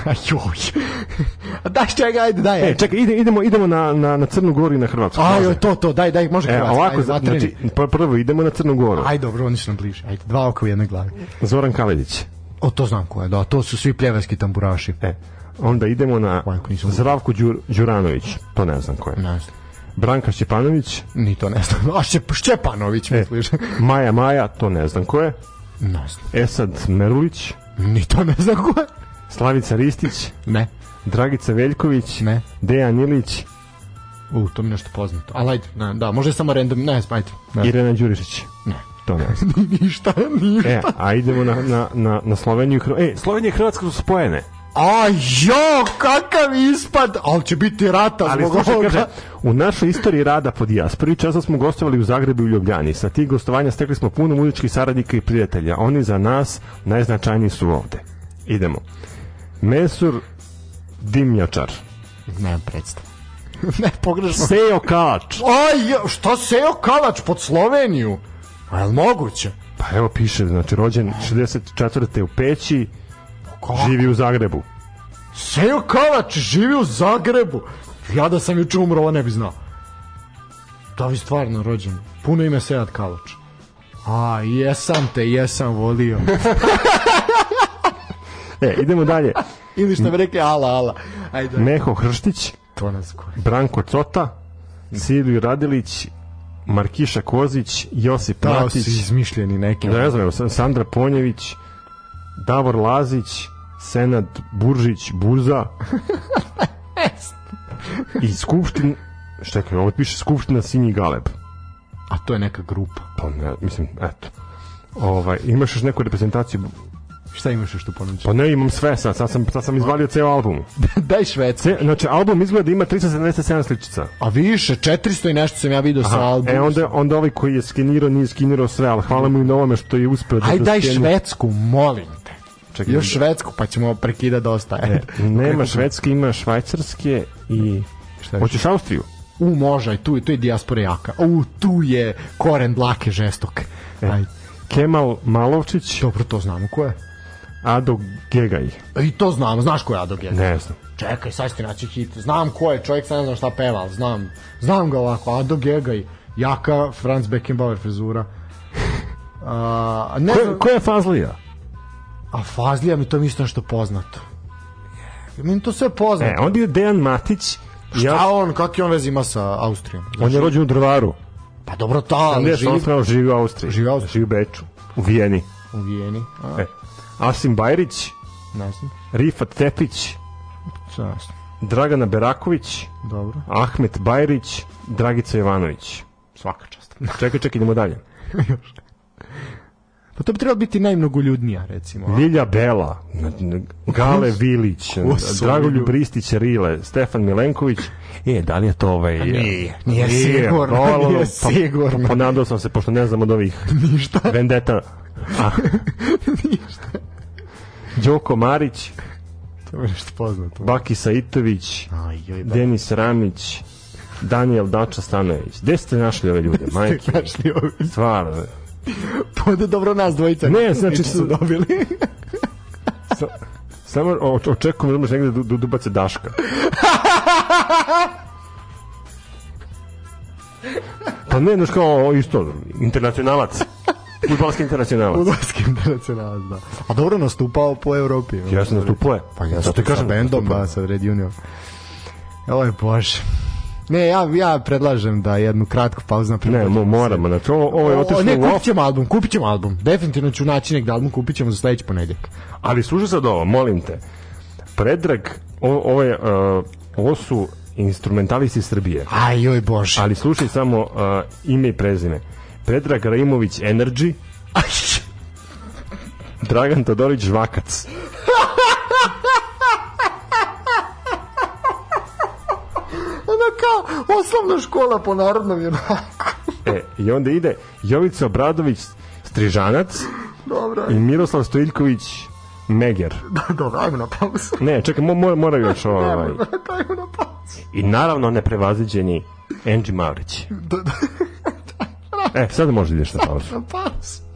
ajoj. *laughs* A daj čega, ajde, daj. E, čekaj, ide, idemo, idemo na, na, na Crnu Goru i na Hrvatsku. Ajoj, to, to, daj, daj, može E, Hrvatska. ovako, ajde, znači, prvo idemo na Crnu Goru. Ajde, dobro, oni su nam bliže. Ajde, dva oka u jednoj glavi. Zoran Kaledić. O, to znam ko je, da, to su svi pljevarski tamburaši. E, onda idemo na Zdravko Đur, Đuranović, to ne znam ko je. Ne znam. Branka Šćepanović, Ni to ne znam. A Šćep, Šćepanović, e, misliš? *laughs* Maja Maja, to ne znam ko je. Ne znam. Esad Merulić, Ni to ne znam ko je. Slavica Ristić, Ne, Dragica Veljković, ne. Dejan Ilić, U, to mi nešto poznato. Ali ajde, ne, da, može samo random, ne, ajde. Ne. Irena Đurišić. Ne. To ne znam. *laughs* ništa, ništa. E, a idemo na, na, na, na Sloveniju i Hrvatsku. E, Slovenija i Hrvatska su spojene. A jo, kakav ispad! Ali će biti rata Ali zbog slušaj, ovoga. kaže, u našoj istoriji rada po dijaspori često smo gostovali u Zagrebu i Ljubljani. Sa tih gostovanja stekli smo puno muzičkih saradnika i prijatelja. Oni za nas najznačajniji su ovde. Idemo. Mesur Dimnjačar. Nemam predstav. *laughs* ne, pogrešno. Sejo Kalač. Aj, šta Seo Kalač pod Sloveniju? A je li moguće? Pa evo piše, znači rođen 64. u Peći, živi u Zagrebu. Seo Kalač živi u Zagrebu. Ja da sam juče umro, ovo ne bi znao. Da vi stvarno rođen. Puno ime Sead Kalač. A, jesam te, jesam volio. *laughs* E, idemo dalje. Ili što bi rekli, ala, ala. Ajde. Meho Hrštić, To nas koje. Branko Cota, Silvio Radilić, Markiša Kozić, Josip Da, Matić, su izmišljeni neki. da ne znam, Sandra Ponjević, Davor Lazić, Senad Buržić, Buza *laughs* i Skupštin, šta je, ovo piše Skupština Sinji Galeb. A to je neka grupa. Pa ne, mislim, eto. Ovaj, imaš još neku reprezentaciju? Šta imaš još tu ponuđati? Pa ne, imam sve sad, sad sam, sad sam izvalio ceo album. *laughs* Daj Švedska. Ce, znači, album izgleda da ima 377 sličica. A više, 400 i nešto sam ja vidio sa Aha, albumom. e onda, onda ovaj koji je skenirao nije skenirao sve, ali hvala mu i na ovome što je uspeo da Aj da daj skeni- Švedsku, molim. Čekaj, Još Švedsku, pa ćemo prekida dosta. E, *laughs* nema švedske, ima švajcarske i... Šta je? Hoćeš Austriju? U, može, tu, tu je dijaspora jaka. U, tu je koren dlake žestok. E. Aj, Kemal Malovčić, dobro, to znamo ko je. Ado Gegaj. I to znam, znaš ko je Ado Gegaj? Ne znam. Čekaj, sad ti naći hit. Znam ko je, čovjek sad ne znam šta peva, ali znam. Znam ga ovako, Ado Gegaj, jaka Franz Beckenbauer frizura. *laughs* A, ne Ko, znam, je- ko je Fazlija? A Fazlija mi to mi isto nešto poznato. Meni to sve poznato. E, onda je Dejan Matić. Šta Ja, on, kak je on vez ima sa Austrijom? on je rođen u Drvaru. Pa dobro, ta, ali živi on živi u Austriji. Živi u Austriji. Živi u Beču. U Vijeni. u Vijeni. A, E. Asim Bajrić, ne znam. Rifat Tepić, znam. Dragana Beraković, Dobro. Ahmet Bajrić, Dragica Jovanović. Svaka čast. Čekaj, čekaj, idemo dalje. *laughs* Pa to bi trebalo biti najmnogoljudnija, recimo. a? Lilja Bela, Gale Vilić, Dragoljub? Ristić Rile, Stefan Milenković. E, da li je to ovaj... Nije, nije sigurno, provalo, nije pa- sigurno. Ponadao sam se, pošto ne znam od ovih *laughs* Ništa. vendeta. A. *laughs* Đoko Marić, To mi je nešto poznato. Baki Saitović, Aj, joj, ba. Denis Ramić, Daniel Dača Stanojević. Gde ste našli ove ljude, majke? Našli ovi. Stvarno. *laughs* Pa da dobro nas dvojica. Ne, znači su- dobili. Sa, samo očekujem da negde da, da dubace Daška. Pa ne, znaš kao isto, internacionalac. Futbalski internacionalac. Udovski internacionalac, da. A dobro nastupao po Evropi. Ja sam nastupao je. Pa ja Zato sam kažem bendom, nastupao. da, sa Red Union. Oj, bože. Ne, ja, ja predlažem da jednu kratku pauzu na Ne, mo, moramo, znači ovo, ovo je otišlo ne, kupit ćemo album, kupit ćemo album. Definitivno ću naći negde album, kupit ćemo za sledeći ponedjeljak. ali slušaj sad ovo, molim te. Predrag, o, ovo, je, uh, ovo su instrumentalisti Srbije. Aj, joj, bože. Ali slušaj samo uh, ime i prezime. Predrag Raimović Energy, Dragan Todorić Žvakac. *laughs* kao osnovna škola po narodnom junaku. E, i onda ide Jovica Obradović Strižanac Dobro, i Miroslav Stojiljković Meger. dobro, ajmo na pauzu. Ne, čekaj, mo, mora, mora još *laughs* ovaj. Ajmo na pauzu. I naravno neprevaziđeni Angie Maurić. *laughs* E, sad može ideš na pauzu. Na pauzu.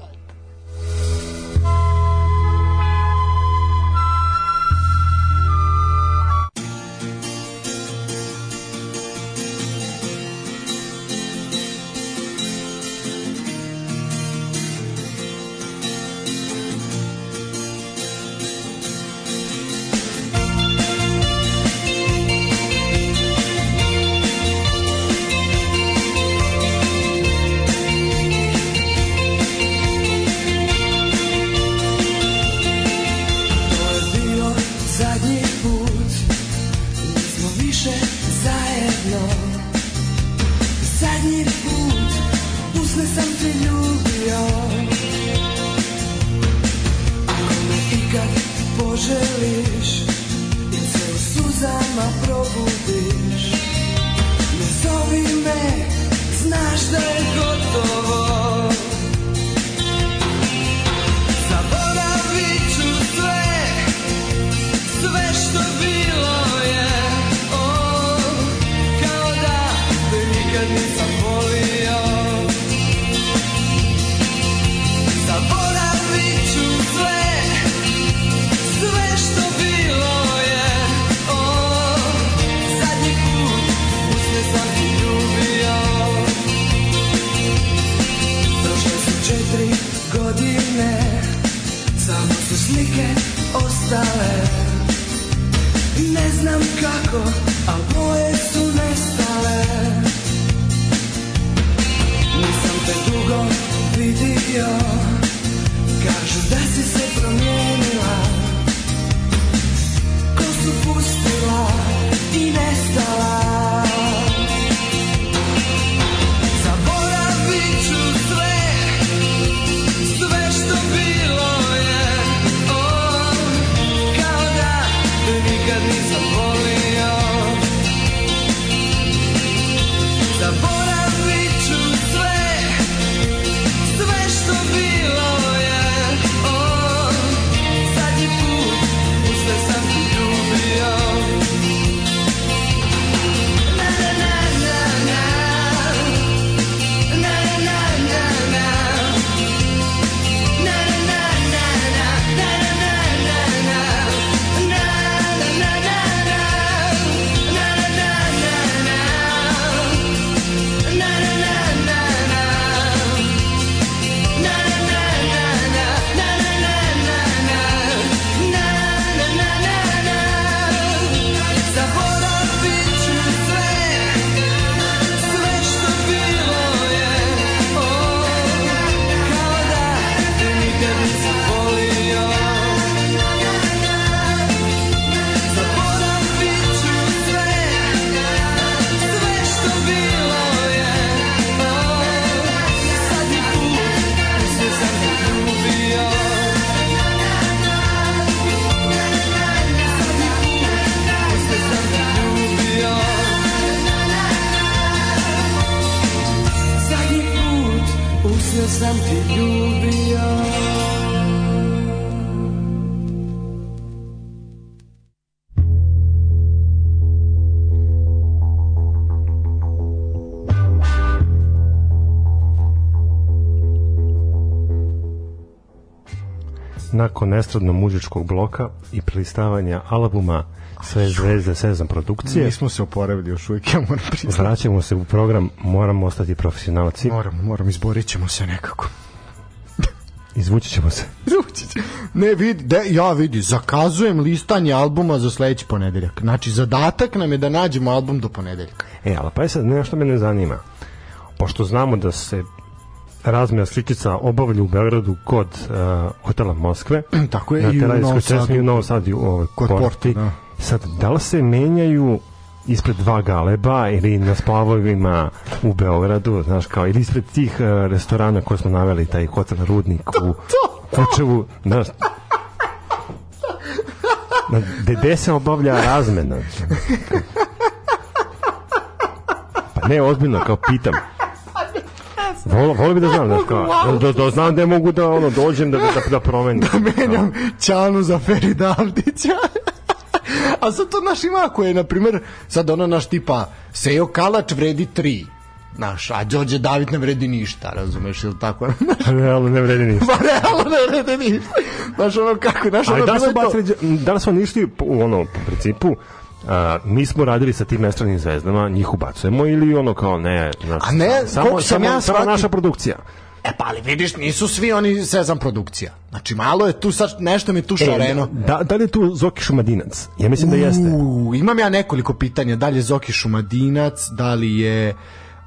Nakon estradno muzičkog bloka i prelistavanja albuma Sve zvezde Sezam produkcije, Nismo se oporavili još uvijek, ja moram priznati. vraćamo se u program Moramo ostati profesionalci. Moram, moram, izborit ćemo se nekako. *laughs* Izvući ćemo se. Vučić. Ne vidi, de, ja vidi, zakazujem listanje albuma za sledeći ponedeljak. Znači, zadatak nam je da nađemo album do ponedeljka. E, ali pa je sad nešto me ne zanima. Pošto znamo da se razmjena sličica obavlja u Beogradu kod uh, hotela Moskve, *clears throat* Tako je, na i u Novom Sadu. i u Novom Sadu ovoj Kod Porti. Porte, da. Sad, da li se menjaju ispred dva galeba ili na splavovima u Beogradu, znaš kao, ili ispred tih uh, restorana koje smo naveli, taj hotel Rudnik u Kučevu, znaš, na, gde se obavlja razmena? Pa ne, ozbiljno, kao pitam. Volio voli bi da znam, *laughs* znaš, kao, da, da, znam da mogu da ono, dođem da, da, da promenim. Menjam Ćanu za Ferida Avdića. *laughs* A sad to naš ima ako je, na primjer, sad ono naš tipa, Sejo Kalač vredi 3. Naš, a Đorđe David ne vredi ništa, razumeš, ili tako? *laughs* Realno ne vredi ništa. pa realno ne vredi ništa. Znaš, ono kako, znaš, ono Ali da su bacili, da su oni išli ono, po principu, a, mi smo radili sa tim estranim zvezdama, njih ubacujemo ili ono kao ne, znaš, A ne, samo, sam samo, ja samo shvatio- naša produkcija. E pa ali vidiš, nisu svi oni Sezam produkcija. Znači malo je tu sad, nešto mi tu šareno. da, da li je tu Zoki Šumadinac? Ja mislim da jeste. U, imam ja nekoliko pitanja. Da li je Zoki Šumadinac, da li je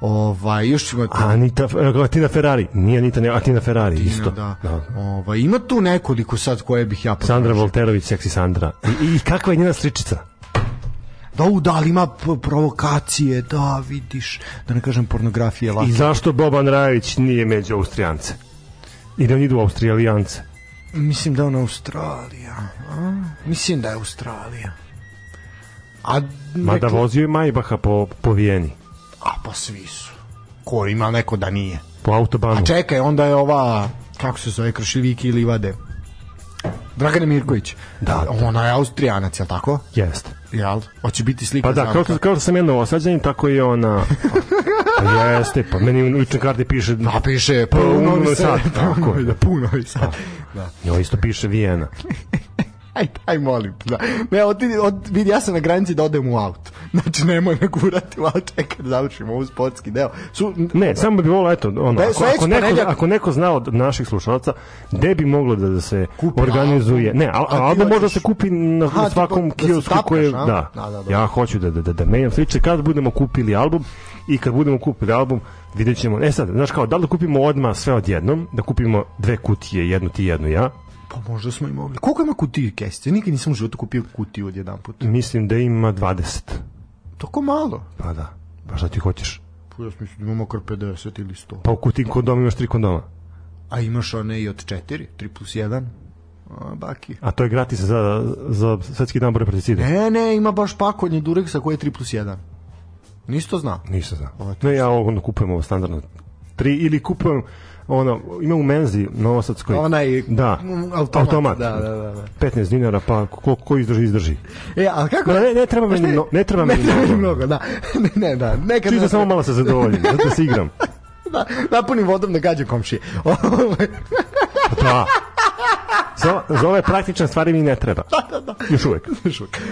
ovaj, još ima tu... Anita, e, Tina Ferrari, nije Anita, ne, a Tina Ferrari isto. Da. Ovaj, ima tu nekoliko sad koje bih ja Sandra potražio. Volterović, seksi Sandra. I, i kakva je njena stričica? Da, u, da li ima provokacije, da, vidiš, da ne kažem pornografije lake. I zašto Boban Rajović nije među Austrijance? I da oni idu Austrijalijance? Mislim da je ona Australija. A? Mislim da je Australija. A Mada neko- vozio je Majbaha po, po Vijeni, A pa svi su. Ko ima neko da nije. po autobanu. A čekaj, onda je ova, kako se zove, Kršiviki ili Livade? Dragana Mirković. Da, ona je Austrijanac, jel tako? Jeste. Jel? Hoće biti slika Pa da, kao kao što sam ja novosađanin, tako i ona... Pa jeste, pa meni u ličnoj karti piše... Pa piše Pa, puno u Novi Novi Sad. Tako je. Da, puno Novi Sad. Da. Njoj isto piše Vijena. Aj, aj molim. Da. Ne, od, od, vidi, ja sam na granici da odem u auto. *laughs* Znači, nemoj me gurati, malo čekaj da završimo ovu sportski deo. Su, Ne, samo bi volao, eto, ono, Da, ako, ako, neko, ako neko zna od naših slušalaca, gde bi moglo da, da se Kupi organizuje... Ne, al, A album da hoćeš- se kupi na, Aha, na ti svakom da se kiosku tapkaš, koji? Da, Da, da, da. ja hoću da, da, da, da menjam sliče. Kad budemo kupili album i kad budemo kupili album, vidjet ćemo... E sad, znaš kao, da li da kupimo odmah sve odjednom, da kupimo dve kutije, jednu ti, jednu ja, Pa možda smo i mogli. Koliko ima kutiju kesice? Nikad nisam u životu kupio kutiju od jedan put. mislim da ima 20. Toko malo. Pa da, pa šta ti hoćeš? Pa ja mislim da imamo makar 50 ili 100. Pa u kutiji kondoma imaš tri kondoma. A imaš one i od 4, 3 plus 1. A, baki. A to je gratis za, za svetski dan borbe protiv. Ne, ne, ima baš pakovanje Durexa koji je 3 plus 1. Nisi to znao? Nisam znao. Ne, ja ono kupujem ovo standardno. Tri ili kupujem ono, ima u menzi novosadskoj. Onaj, da, mm, automat, da, da, da, da. 15 dinara, pa ko, ko izdrži, izdrži. E, a kako? Ne, ne, ne treba meni, no, ne treba *laughs* meni mnogo. mnogo, da. *laughs* Ne, ne, da. Nekad Čisto nas- samo malo se zadovoljim, zato da se igram. *laughs* da, napunim vodom da gađam komšije. Ovaj, Da. Za, za ove praktične stvari mi ne treba. *laughs* da, da. Još uvek.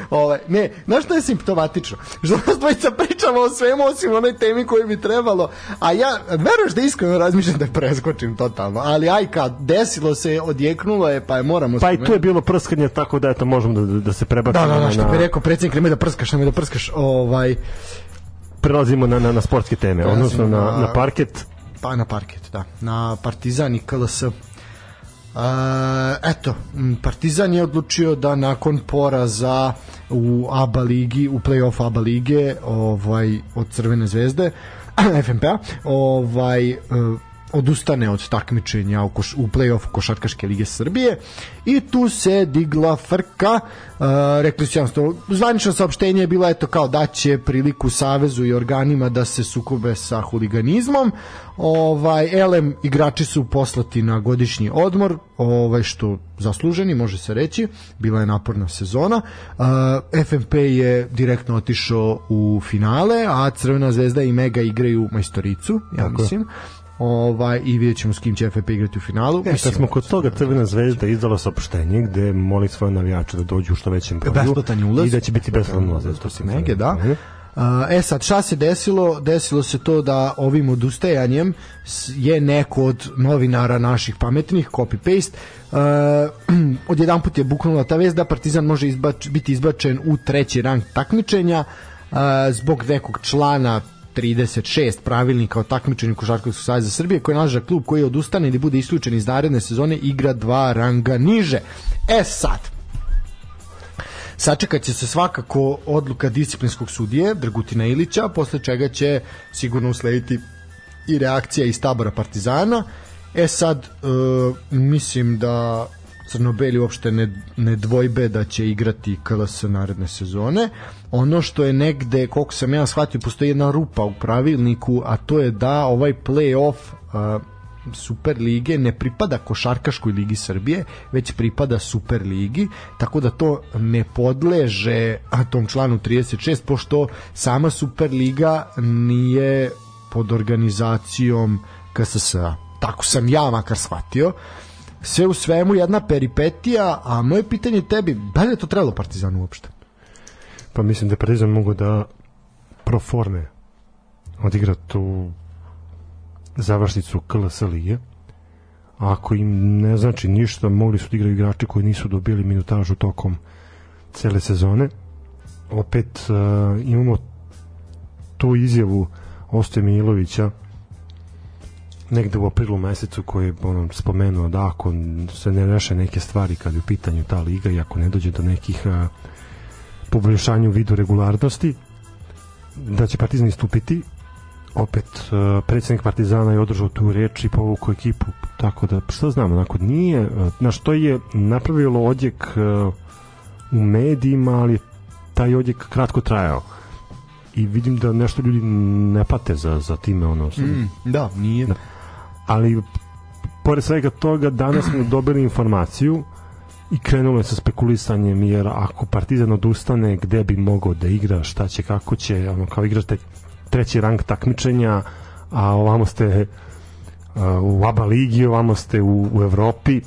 Ovaj, ne, znaš što je simptomatično? Što nas dvojica pričamo o svemu osim onoj temi koju bi trebalo, a ja, veruješ da iskreno razmišljam da preskočim totalno, ali aj kad desilo se, odjeknulo je, pa je moramo... Pa i tu je bilo prskanje, tako da eto možemo da, da se prebacimo Da, da, da, što bi rekao predsjednik, nemoj da prskaš, nemoj da prskaš, ovaj, prelazimo na, na, na sportske teme, Prelazimo odnosno na, na- na parket. pa na parket, da, na Partizan i KLS. Eto, Partizan je odlučio da nakon poraza u ABA ligi, u play-off ABA lige, ovaj od Crvene zvezde, *clears throat* FNP-a, ovaj e, odustane od takmičenja u, koš, u play-offu Košarkaške lige Srbije. I tu se digla frka. Uh, rekli su jednostavno zvanično saopštenje je bilo eto kao da će priliku Savezu i organima da se sukobe sa huliganizmom. Ovaj elem igrači su poslati na godišnji odmor ovaj što zasluženi može se reći. Bila je naporna sezona. Uh, FNP je direktno otišao u finale a Crvena zvezda i Mega igraju majstoricu ja Tako mislim ovaj i vidjet ćemo s kim će FNP igrati u finalu E, kad smo kod toga Crvena zvezda izdala saopštenje gde moli svoje navijače da dođu u što većem broju besplatan ulaz i da će biti besplatan ulaz to se Mege, da. E sad, šta se desilo? Desilo se to da ovim odustajanjem je neko od novinara naših pametnih, copy-paste, *clears throat* uh, odjedan put je buknula ta vez da Partizan može izbač, biti izbačen u treći rang takmičenja uh, zbog nekog člana 36 pravilnika o takmičenju Košarkaškog saveza Srbije koji nalaže da klub koji odustane ili bude isključen iz naredne sezone igra dva ranga niže. E sad, Sačekat će se svakako odluka disciplinskog sudije Dragutina Ilića, posle čega će sigurno uslediti i reakcija iz tabora Partizana. E sad, e, mislim da Crnobeli uopšte ne, ne dvojbe da će igrati KLS naredne sezone. Ono što je negde, koliko sam ja shvatio, postoji jedna rupa u pravilniku, a to je da ovaj play-off a, Super lige ne pripada Košarkaškoj ligi Srbije, već pripada Super ligi, tako da to ne podleže tom članu 36, pošto sama Super liga nije pod organizacijom KSS-a. Tako sam ja makar shvatio. Sve u svemu jedna peripetija, a moje pitanje tebi, da li je to trebalo Partizanu uopšte? Pa mislim da Partizan mogu da pro forme odigra tu završnicu KLS lige. Ako im ne znači ništa, mogli su da igraju igrači koji nisu dobili minutažu tokom cele sezone. Opet uh, imamo tu izjavu Ostoje Milovića negde u aprilu mesecu koji je ono, spomenuo da ako se ne reše neke stvari kad je u pitanju ta liga i ako ne dođe do nekih uh, poboljšanju u vidu regularnosti da će Partizan istupiti opet uh, predsednik Partizana je održao tu reč i povukao ekipu tako da šta znam onako nije uh, na što je napravilo odjek uh, u medijima ali taj odjek kratko trajao i vidim da nešto ljudi ne pate za, za time ono mm. da, nije. Da. Ali pored svega toga danas smo dobili informaciju i krenulo je sa spekulisanjem jer ako Partizan odustane gde bi mogao da igra, šta će, kako će ono kao igrate treći rang takmičenja a ovamo ste uh, u ABA ligi, ovamo ste u, u Evropi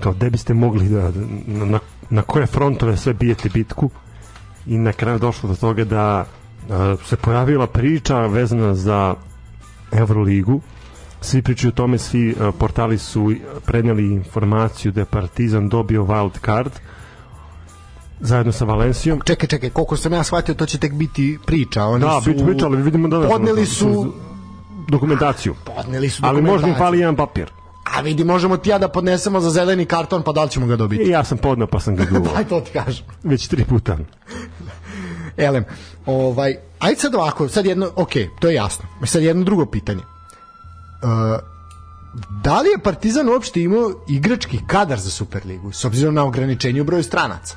kao gde biste mogli da na, na koje frontove sve bijete bitku? I na kraju došlo do toga da uh, se pojavila priča vezana za Euroligu svi pričaju o tome, svi uh, portali su preneli informaciju da je Partizan dobio wild card zajedno sa Valencijom. Čekaj, čekaj, koliko sam ja shvatio, to će tek biti priča. Oni Da, su, bit priča, ali vidimo da Podneli su dokumentaciju. podneli su Ali možda im dokumentaciju. fali jedan papir. A vidi, možemo ti ja da podnesemo za zeleni karton, pa da li ćemo ga dobiti? I ja sam podneo pa sam ga *laughs* duvao. Aj, to ti kažem. Već tri puta. Elem, ovaj, ajde sad ovako, sad jedno, ok, to je jasno. Sad jedno drugo pitanje. Uh, da li je Partizan uopšte imao igrački kadar za Superligu, s obzirom na ograničenje u broju stranaca?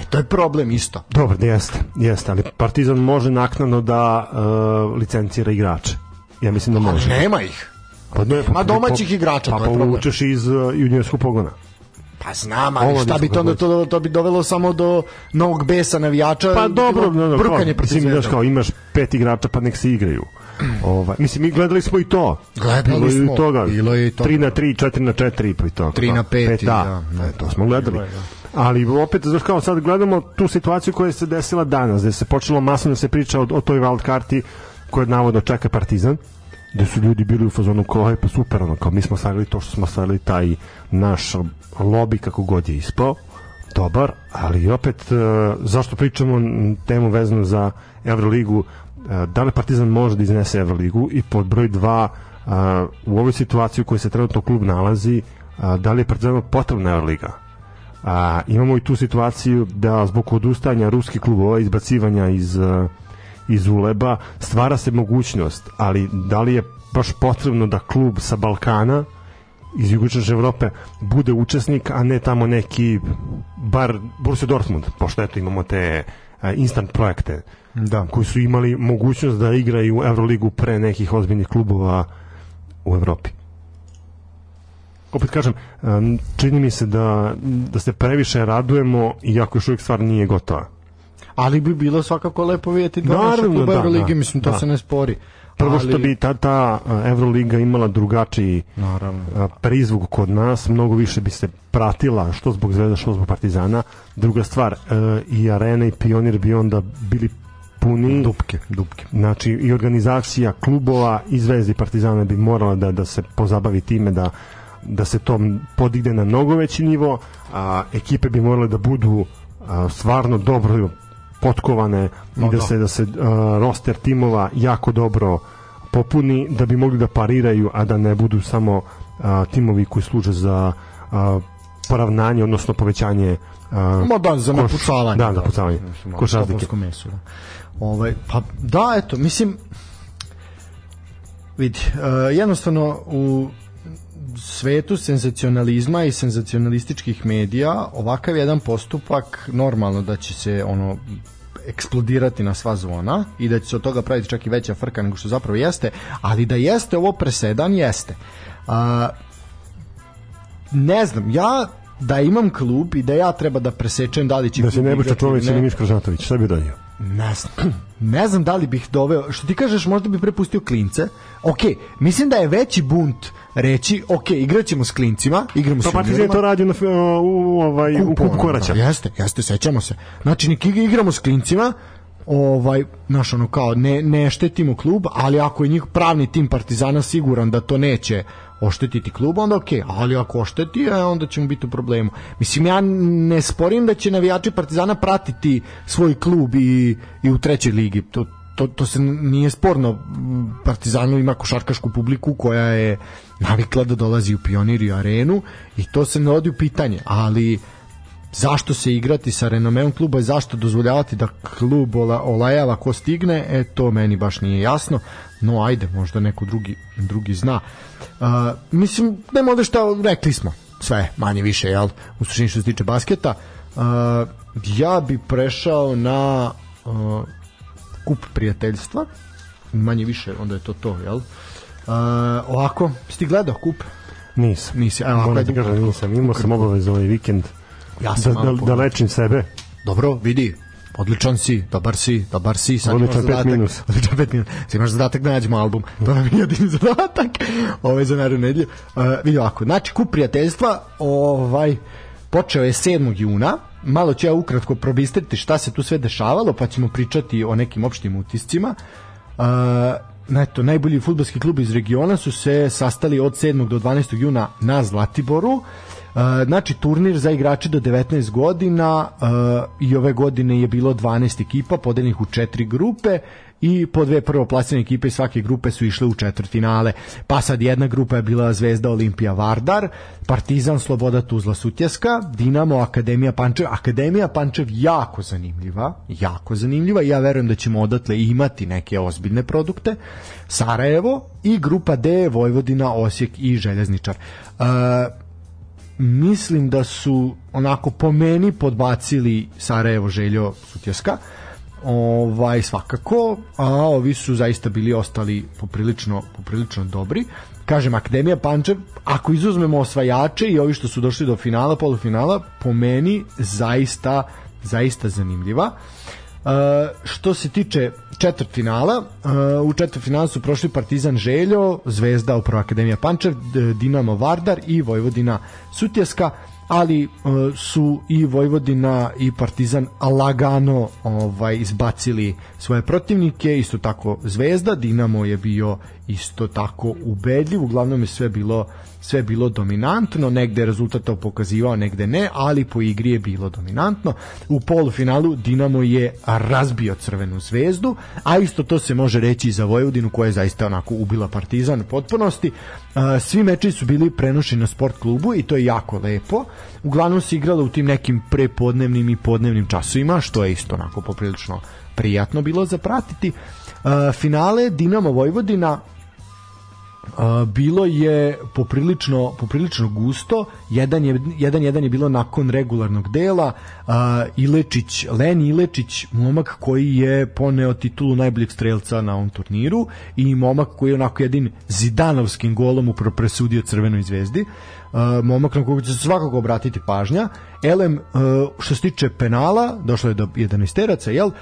E, to je problem isto. Dobro, jeste, jeste, ali Partizan može naknadno da uh, licencira igrače. Ja mislim da Ali može. nema ih. Pa ne, Nema domaćih igrača, Pa to je problem. povučeš iz uh, juniorskog pogona. Pa znam, ali Ovo šta bi to, onda to, to bi dovelo samo do novog besa navijača. Pa dobro, no, no, brukanje kao, mislim, kao imaš pet igrača pa nek se igraju. Ovaj, mislim, mi gledali smo i to. Gledali Bilo je i smo, toga. bilo je i toga. 3 na 3, 4 na 4 pa i to. 3 na 5, da. da, E, to smo gledali. Ali opet, znaš kao, sad gledamo tu situaciju koja se desila danas, gde se počelo masno da se priča o, o toj wild karti koje navodno čeka Partizan gde su ljudi bili u fazonu kao, "Ej, pa super, ono, kao mi smo stavili to što smo stavili taj naš lobby kako god je ispao, dobar, ali opet, e, zašto pričamo temu vezanu za Euroligu, da li Partizan može da iznese Euroligu i pod broj 2 u ovoj situaciji u kojoj se trenutno klub nalazi, a, da li je Partizanu potrebna Euroliga. A, imamo i tu situaciju da zbog odustajanja ruskih klubova, izbacivanja iz, iz uleba, stvara se mogućnost, ali da li je baš potrebno da klub sa Balkana iz jugoistočne Evrope bude učesnik, a ne tamo neki bar Borussia Dortmund, pošto eto imamo te a, instant projekte Da. koji su imali mogućnost da igraju Euroligu pre nekih ozbiljnih klubova u Evropi. Opet kažem, em, čini mi se da, da se previše radujemo iako još uvijek stvar nije gotova. Ali bi bilo svakako lepo vidjeti dva naša kluba da, Euroligi, da, mislim, to da. se ne spori. Prvo što bi ta, ta Euroliga imala drugačiji Naravno. prizvuk kod nas, mnogo više bi se pratila što zbog Zvezda, što zbog Partizana. Druga stvar, e, i Arena i Pionir bi onda bili puni Dupke, dupke. Znači i organizacija klubova i Zvezde i Partizana bi morala da da se pozabavi time da da se to podigne na mnogo veći nivo, a ekipe bi morale da budu a, stvarno dobro potkovane i Ma da da. se da se a, roster timova jako dobro popuni da bi mogli da pariraju, a da ne budu samo a, timovi koji služe za a, poravnanje, odnosno povećanje a, Ma da, za koš- napucavanje. Da, napucavanje. Mislim, Koš razlike. meso, da. Ovaj, pa da, eto, mislim, vidi, uh, jednostavno u svetu senzacionalizma i senzacionalističkih medija ovakav jedan postupak normalno da će se ono eksplodirati na sva zvona i da će se od toga praviti čak i veća frka nego što zapravo jeste, ali da jeste ovo presedan, jeste. A, ne znam, ja da imam klub i da ja treba da presečem da li će Da se Nebojša Čović ili. Miško Žnatović, šta bi radio? Ne znam. *clears throat* Ne znam da li bih doveo, što ti kažeš, možda bi prepustio klince. Ok, mislim da je veći bunt reći, ok, igraćemo s klincima, igramo Pa s Partizan je juniorima. to radio na, u, ovaj, u kupu koraća. Da, jeste, jeste, sećamo se. Znači, nek igra- igramo s klincima, ovaj, znaš, ono kao, ne, ne štetimo klub, ali ako je njih pravni tim Partizana siguran da to neće oštetiti klub, onda okej, ali ako ošteti, e, onda ćemo biti u problemu. Mislim, ja ne sporim da će navijači Partizana pratiti svoj klub i, i u trećoj ligi. To, to, to se nije sporno. Partizanu ima košarkašku publiku koja je navikla da dolazi u pionir i arenu i to se ne odi u pitanje, ali zašto se igrati sa renomeom kluba i zašto dozvoljavati da klub ola, olajava ko stigne, e to meni baš nije jasno, no ajde, možda neko drugi, drugi zna. Uh, mislim, nema ovde šta, rekli smo sve, manje više, jel, u suštini što se tiče basketa. Uh, ja bi prešao na uh, kup prijateljstva, manje više, onda je to to, jel? Uh, ovako, si ti gledao kup? Nisam. Nisi, ako Moram ti kažem, nisam. Imao sam obavez ovaj vikend Ja da, sam da, da pogledao. lečim sebe. Dobro, vidi, odličan si, dobar si, dobar si, sad Odličan imaš pet zadatak. minus. *laughs* Odličan pet minus. Sad imaš zadatak da nađemo album. To nam je jedini *laughs* zadatak. Ovo je za narednu nedlju. Uh, vidi ovako, znači kup prijateljstva ovaj, počeo je 7. juna. Malo ću ja ukratko probistriti šta se tu sve dešavalo, pa ćemo pričati o nekim opštim utiscima. Uh, Eto, najbolji futbolski klub iz regiona su se sastali od 7. do 12. juna na Zlatiboru. Uh, znači turnir za igrače do 19 godina i ove godine je bilo 12 ekipa podeljenih u četiri grupe i po dve prvoplasirane ekipe svake grupe su išle u četvrtfinale. Pa sad jedna grupa je bila Zvezda Olimpija Vardar, Partizan Sloboda Tuzla Sutjeska, Dinamo Akademija Pančev. Akademija Pančev jako zanimljiva, jako zanimljiva i ja verujem da ćemo odatle imati neke ozbiljne produkte. Sarajevo i grupa D Vojvodina, Osijek i Željezničar. Uh, mislim da su onako po meni podbacili Sarajevo Željo Sutjeska. Ovaj svakako a ovi su zaista bili ostali poprilično poprilično dobri. Kažem Akademija Pančev ako izuzmemo osvajače i ovi što su došli do finala polufinala po meni zaista zaista zanimljiva Što se tiče četvrtfinala, u četvrtfinalu su prošli Partizan Željo, Zvezda upravo Akademija Pančev, Dinamo Vardar i Vojvodina Sutjeska, ali su i Vojvodina i Partizan lagano ovaj izbacili svoje protivnike, isto tako Zvezda, Dinamo je bio isto tako ubedljiv, uglavnom je sve bilo sve bilo dominantno, negde je rezultat to pokazivao, negde ne, ali po igri je bilo dominantno. U polufinalu Dinamo je razbio Crvenu zvezdu, a isto to se može reći i za Vojvodinu koja je zaista onako ubila Partizan u potpunosti. Svi meči su bili prenošeni na sport klubu i to je jako lepo. Uglavnom se igralo u tim nekim prepodnevnim i podnevnim časovima, što je isto onako poprilično prijatno bilo za pratiti. A, Finale Dinamo Vojvodina Bilo je poprilično poprilično gusto. Jedan je jedan jedan je bilo nakon regularnog dela. A, Ilečić, Len Ilečić, momak koji je poneo titulu najboljeg strelca na ovom turniru i momak koji je onako jedin Zidanovskim golom upravo presudio Crvenoj zvezdi. Uh, momak na koga će se svakako obratiti pažnja. Elem, uh, što se tiče penala, došlo je do 11 teraca, jel? Uh,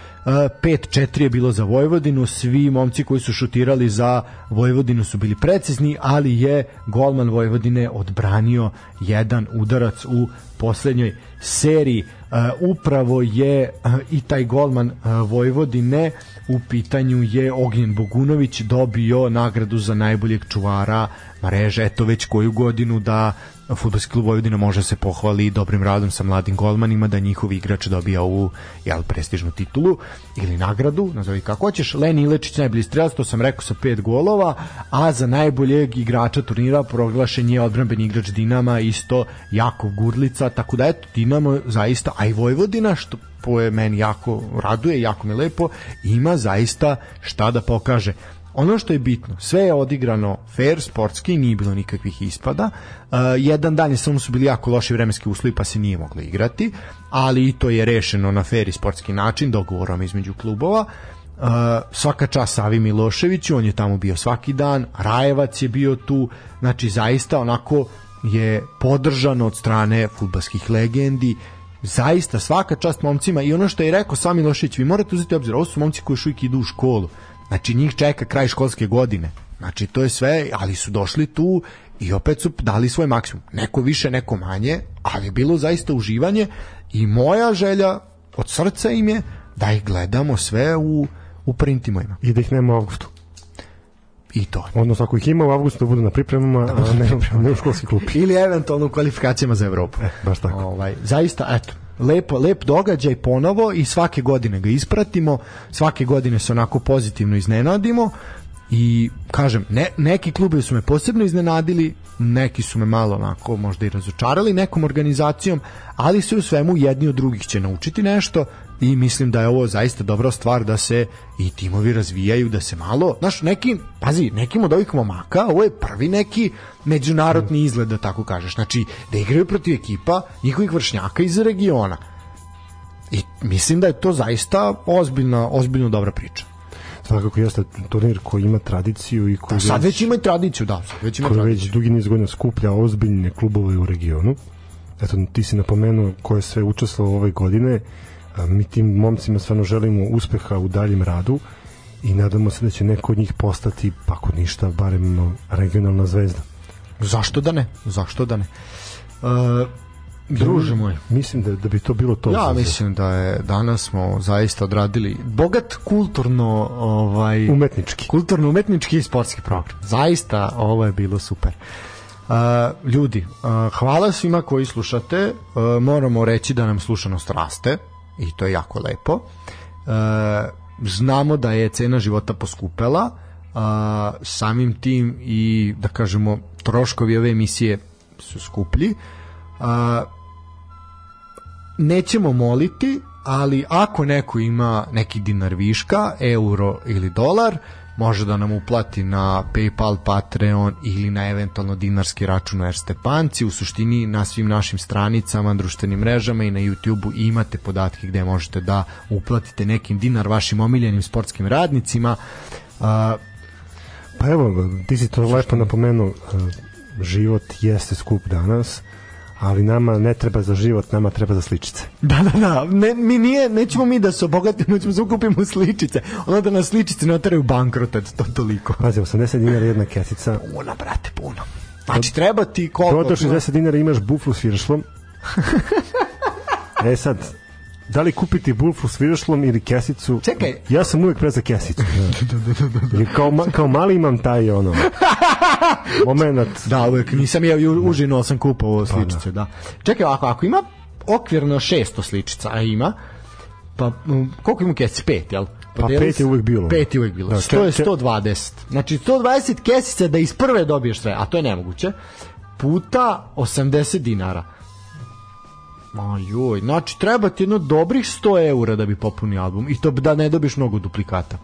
5-4 je bilo za Vojvodinu, svi momci koji su šutirali za Vojvodinu su bili precizni, ali je golman Vojvodine odbranio jedan udarac u poslednjoj seriji. Uh, upravo je i taj golman Vojvodine u pitanju je Ognjen Bogunović dobio nagradu za najboljeg čuvara mreže, eto već koju godinu da futbolski klub Vojvodina može se pohvali dobrim radom sa mladim golmanima da njihov igrač dobija ovu jel, prestižnu titulu ili nagradu, nazovi kako hoćeš. Len Ilečić najbolji strelac, to sam rekao sa pet golova, a za najboljeg igrača turnira proglašen je odbranbeni igrač Dinama, isto Jakov Gurlica, tako da eto Dinamo zaista, a i Vojvodina, što po je meni jako raduje, jako mi lepo, ima zaista šta da pokaže. Ono što je bitno, sve je odigrano fair, sportski, nije bilo nikakvih ispada. Uh, jedan dan je samo su bili jako loši vremenski uslovi pa se nije moglo igrati, ali i to je rešeno na fair i sportski način, dogovorom između klubova. Uh, svaka čast Savi Miloševiću, on je tamo bio svaki dan, Rajevac je bio tu, znači zaista onako je podržano od strane futbalskih legendi, zaista svaka čast momcima i ono što je rekao Sami Milošević, vi morate uzeti obzir, ovo su momci koji još uvijek idu u školu, Znači njih čeka kraj školske godine. Znači to je sve, ali su došli tu i opet su dali svoj maksimum. Neko više, neko manje, ali je bilo zaista uživanje i moja želja od srca im je da ih gledamo sve u, u printimovima. I da ih nema u avgustu. I to. Odnosno, ako ih ima u avgustu, da budu na pripremama, a ne, ne u školski klupi. Ili eventualno u kvalifikacijama za Evropu. baš tako. Ovaj, zaista, eto, lepo, lep događaj ponovo i svake godine ga ispratimo, svake godine se onako pozitivno iznenadimo i kažem, ne, neki klubovi su me posebno iznenadili, neki su me malo onako možda i razočarali nekom organizacijom, ali se u svemu jedni od drugih će naučiti nešto i mislim da je ovo zaista dobra stvar da se i timovi razvijaju, da se malo, znaš, neki, pazi, nekim od ovih momaka, ovo je prvi neki međunarodni izgled, da tako kažeš, znači, da igraju protiv ekipa njihovih vršnjaka iz regiona. I mislim da je to zaista ozbiljna, ozbiljno dobra priča. Svakako jeste turnir koji ima tradiciju i koji Da, sad već ima i tradiciju, da, sad već ima koji tradiciju. već dugi niz godina skuplja ozbiljne klubove u regionu. Eto, ti si napomenuo ko je sve učestvovao ove godine. A, Mi tim momcima stvarno želimo uspeha u daljem radu i nadamo se da će neko od njih postati, pa ako ništa, barem regionalna zvezda. Zašto da ne? Zašto da ne? E, druže moj, Mislim da, da bi to bilo to. ja za- mislim da je danas smo zaista odradili bogat kulturno ovaj Umetnički. kulturno umetnički i sportski program. Zaista ovo je bilo super. Uh, ljudi, uh, hvala svima koji slušate. Uh, moramo reći da nam slušanost raste i to je jako lepo. Uh, znamo da je cena života poskupela, uh, samim tim i da kažemo troškovi ove emisije su skuplji. Uh, nećemo moliti, ali ako neko ima neki dinar viška, euro ili dolar, može da nam uplati na PayPal, Patreon ili na eventualno dinarski račun u Erste Banci. U suštini na svim našim stranicama, društvenim mrežama i na YouTubeu imate podatke gde možete da uplatite nekim dinar vašim omiljenim sportskim radnicima. A, Pa evo, ti si to lepo napomenuo, život jeste skup danas, ali nama ne treba za život, nama treba za sličice. Da, da, da. Ne, mi nije, nećemo mi da se obogatimo, nećemo da kupimo sličice. Ono da nas sličice ne oteraju bankrot, eto, to toliko. Pazi, 80 dinara jedna kesica, Puno, brate, puno. Znači, treba ti koliko... do 60 dinara imaš buflu s viršlom. e sad, da li kupiti bulfu s viršlom ili kesicu? Čekaj. Ja sam uvek pre za kesicu. *laughs* Jer kao, ma, kao mali imam taj ono *laughs* *laughs* moment Da, uvek nisam ja u- užinu sam kupovao sličice, da. Čekaj, ako, ako ima okvirno 600 sličica, a ima, pa m, koliko ima kesice? Pet, jel? Pa pet je uvek bilo. Pet je uvek bilo. Da, 100 je ke- ke- 120. Znači 120 kesica da iz prve dobiješ sve, a to je nemoguće, puta 80 dinara. Ajoj, znači treba ti jedno dobrih 100 eura da bi popunio album i to da ne dobiš mnogo duplikata.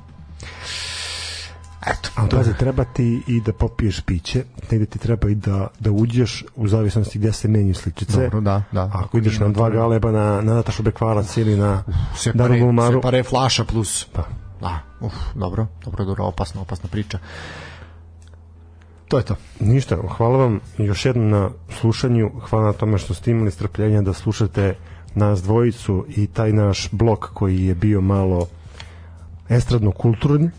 Eto, Ali pazi, treba ti i da popiješ piće, negde ti treba i da, da uđeš u zavisnosti gde se menju sličice. Dobro, da, da. Ako ideš na dva galeba na, na Natašu Bekvarac ili na Separe, Daru Gulmaru, separe flaša plus. pa, Da, uf, dobro, dobro, dobro, opasna, opasna priča. To je to. Ništa, hvala vam još jednom na slušanju, hvala na tome što ste imali strpljenja da slušate nas dvojicu i taj naš blok koji je bio malo estradno kulturni.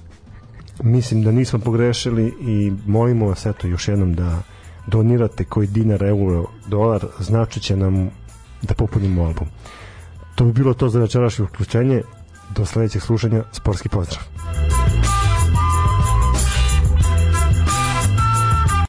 Mislim da nismo pogrešili i molimo vas eto još jednom da donirate koji dinar, euro, dolar, znači će nam da popunimo album. To bi bilo to za večerašnje uključenje. Do sledećeg slušanja, sportski pozdrav.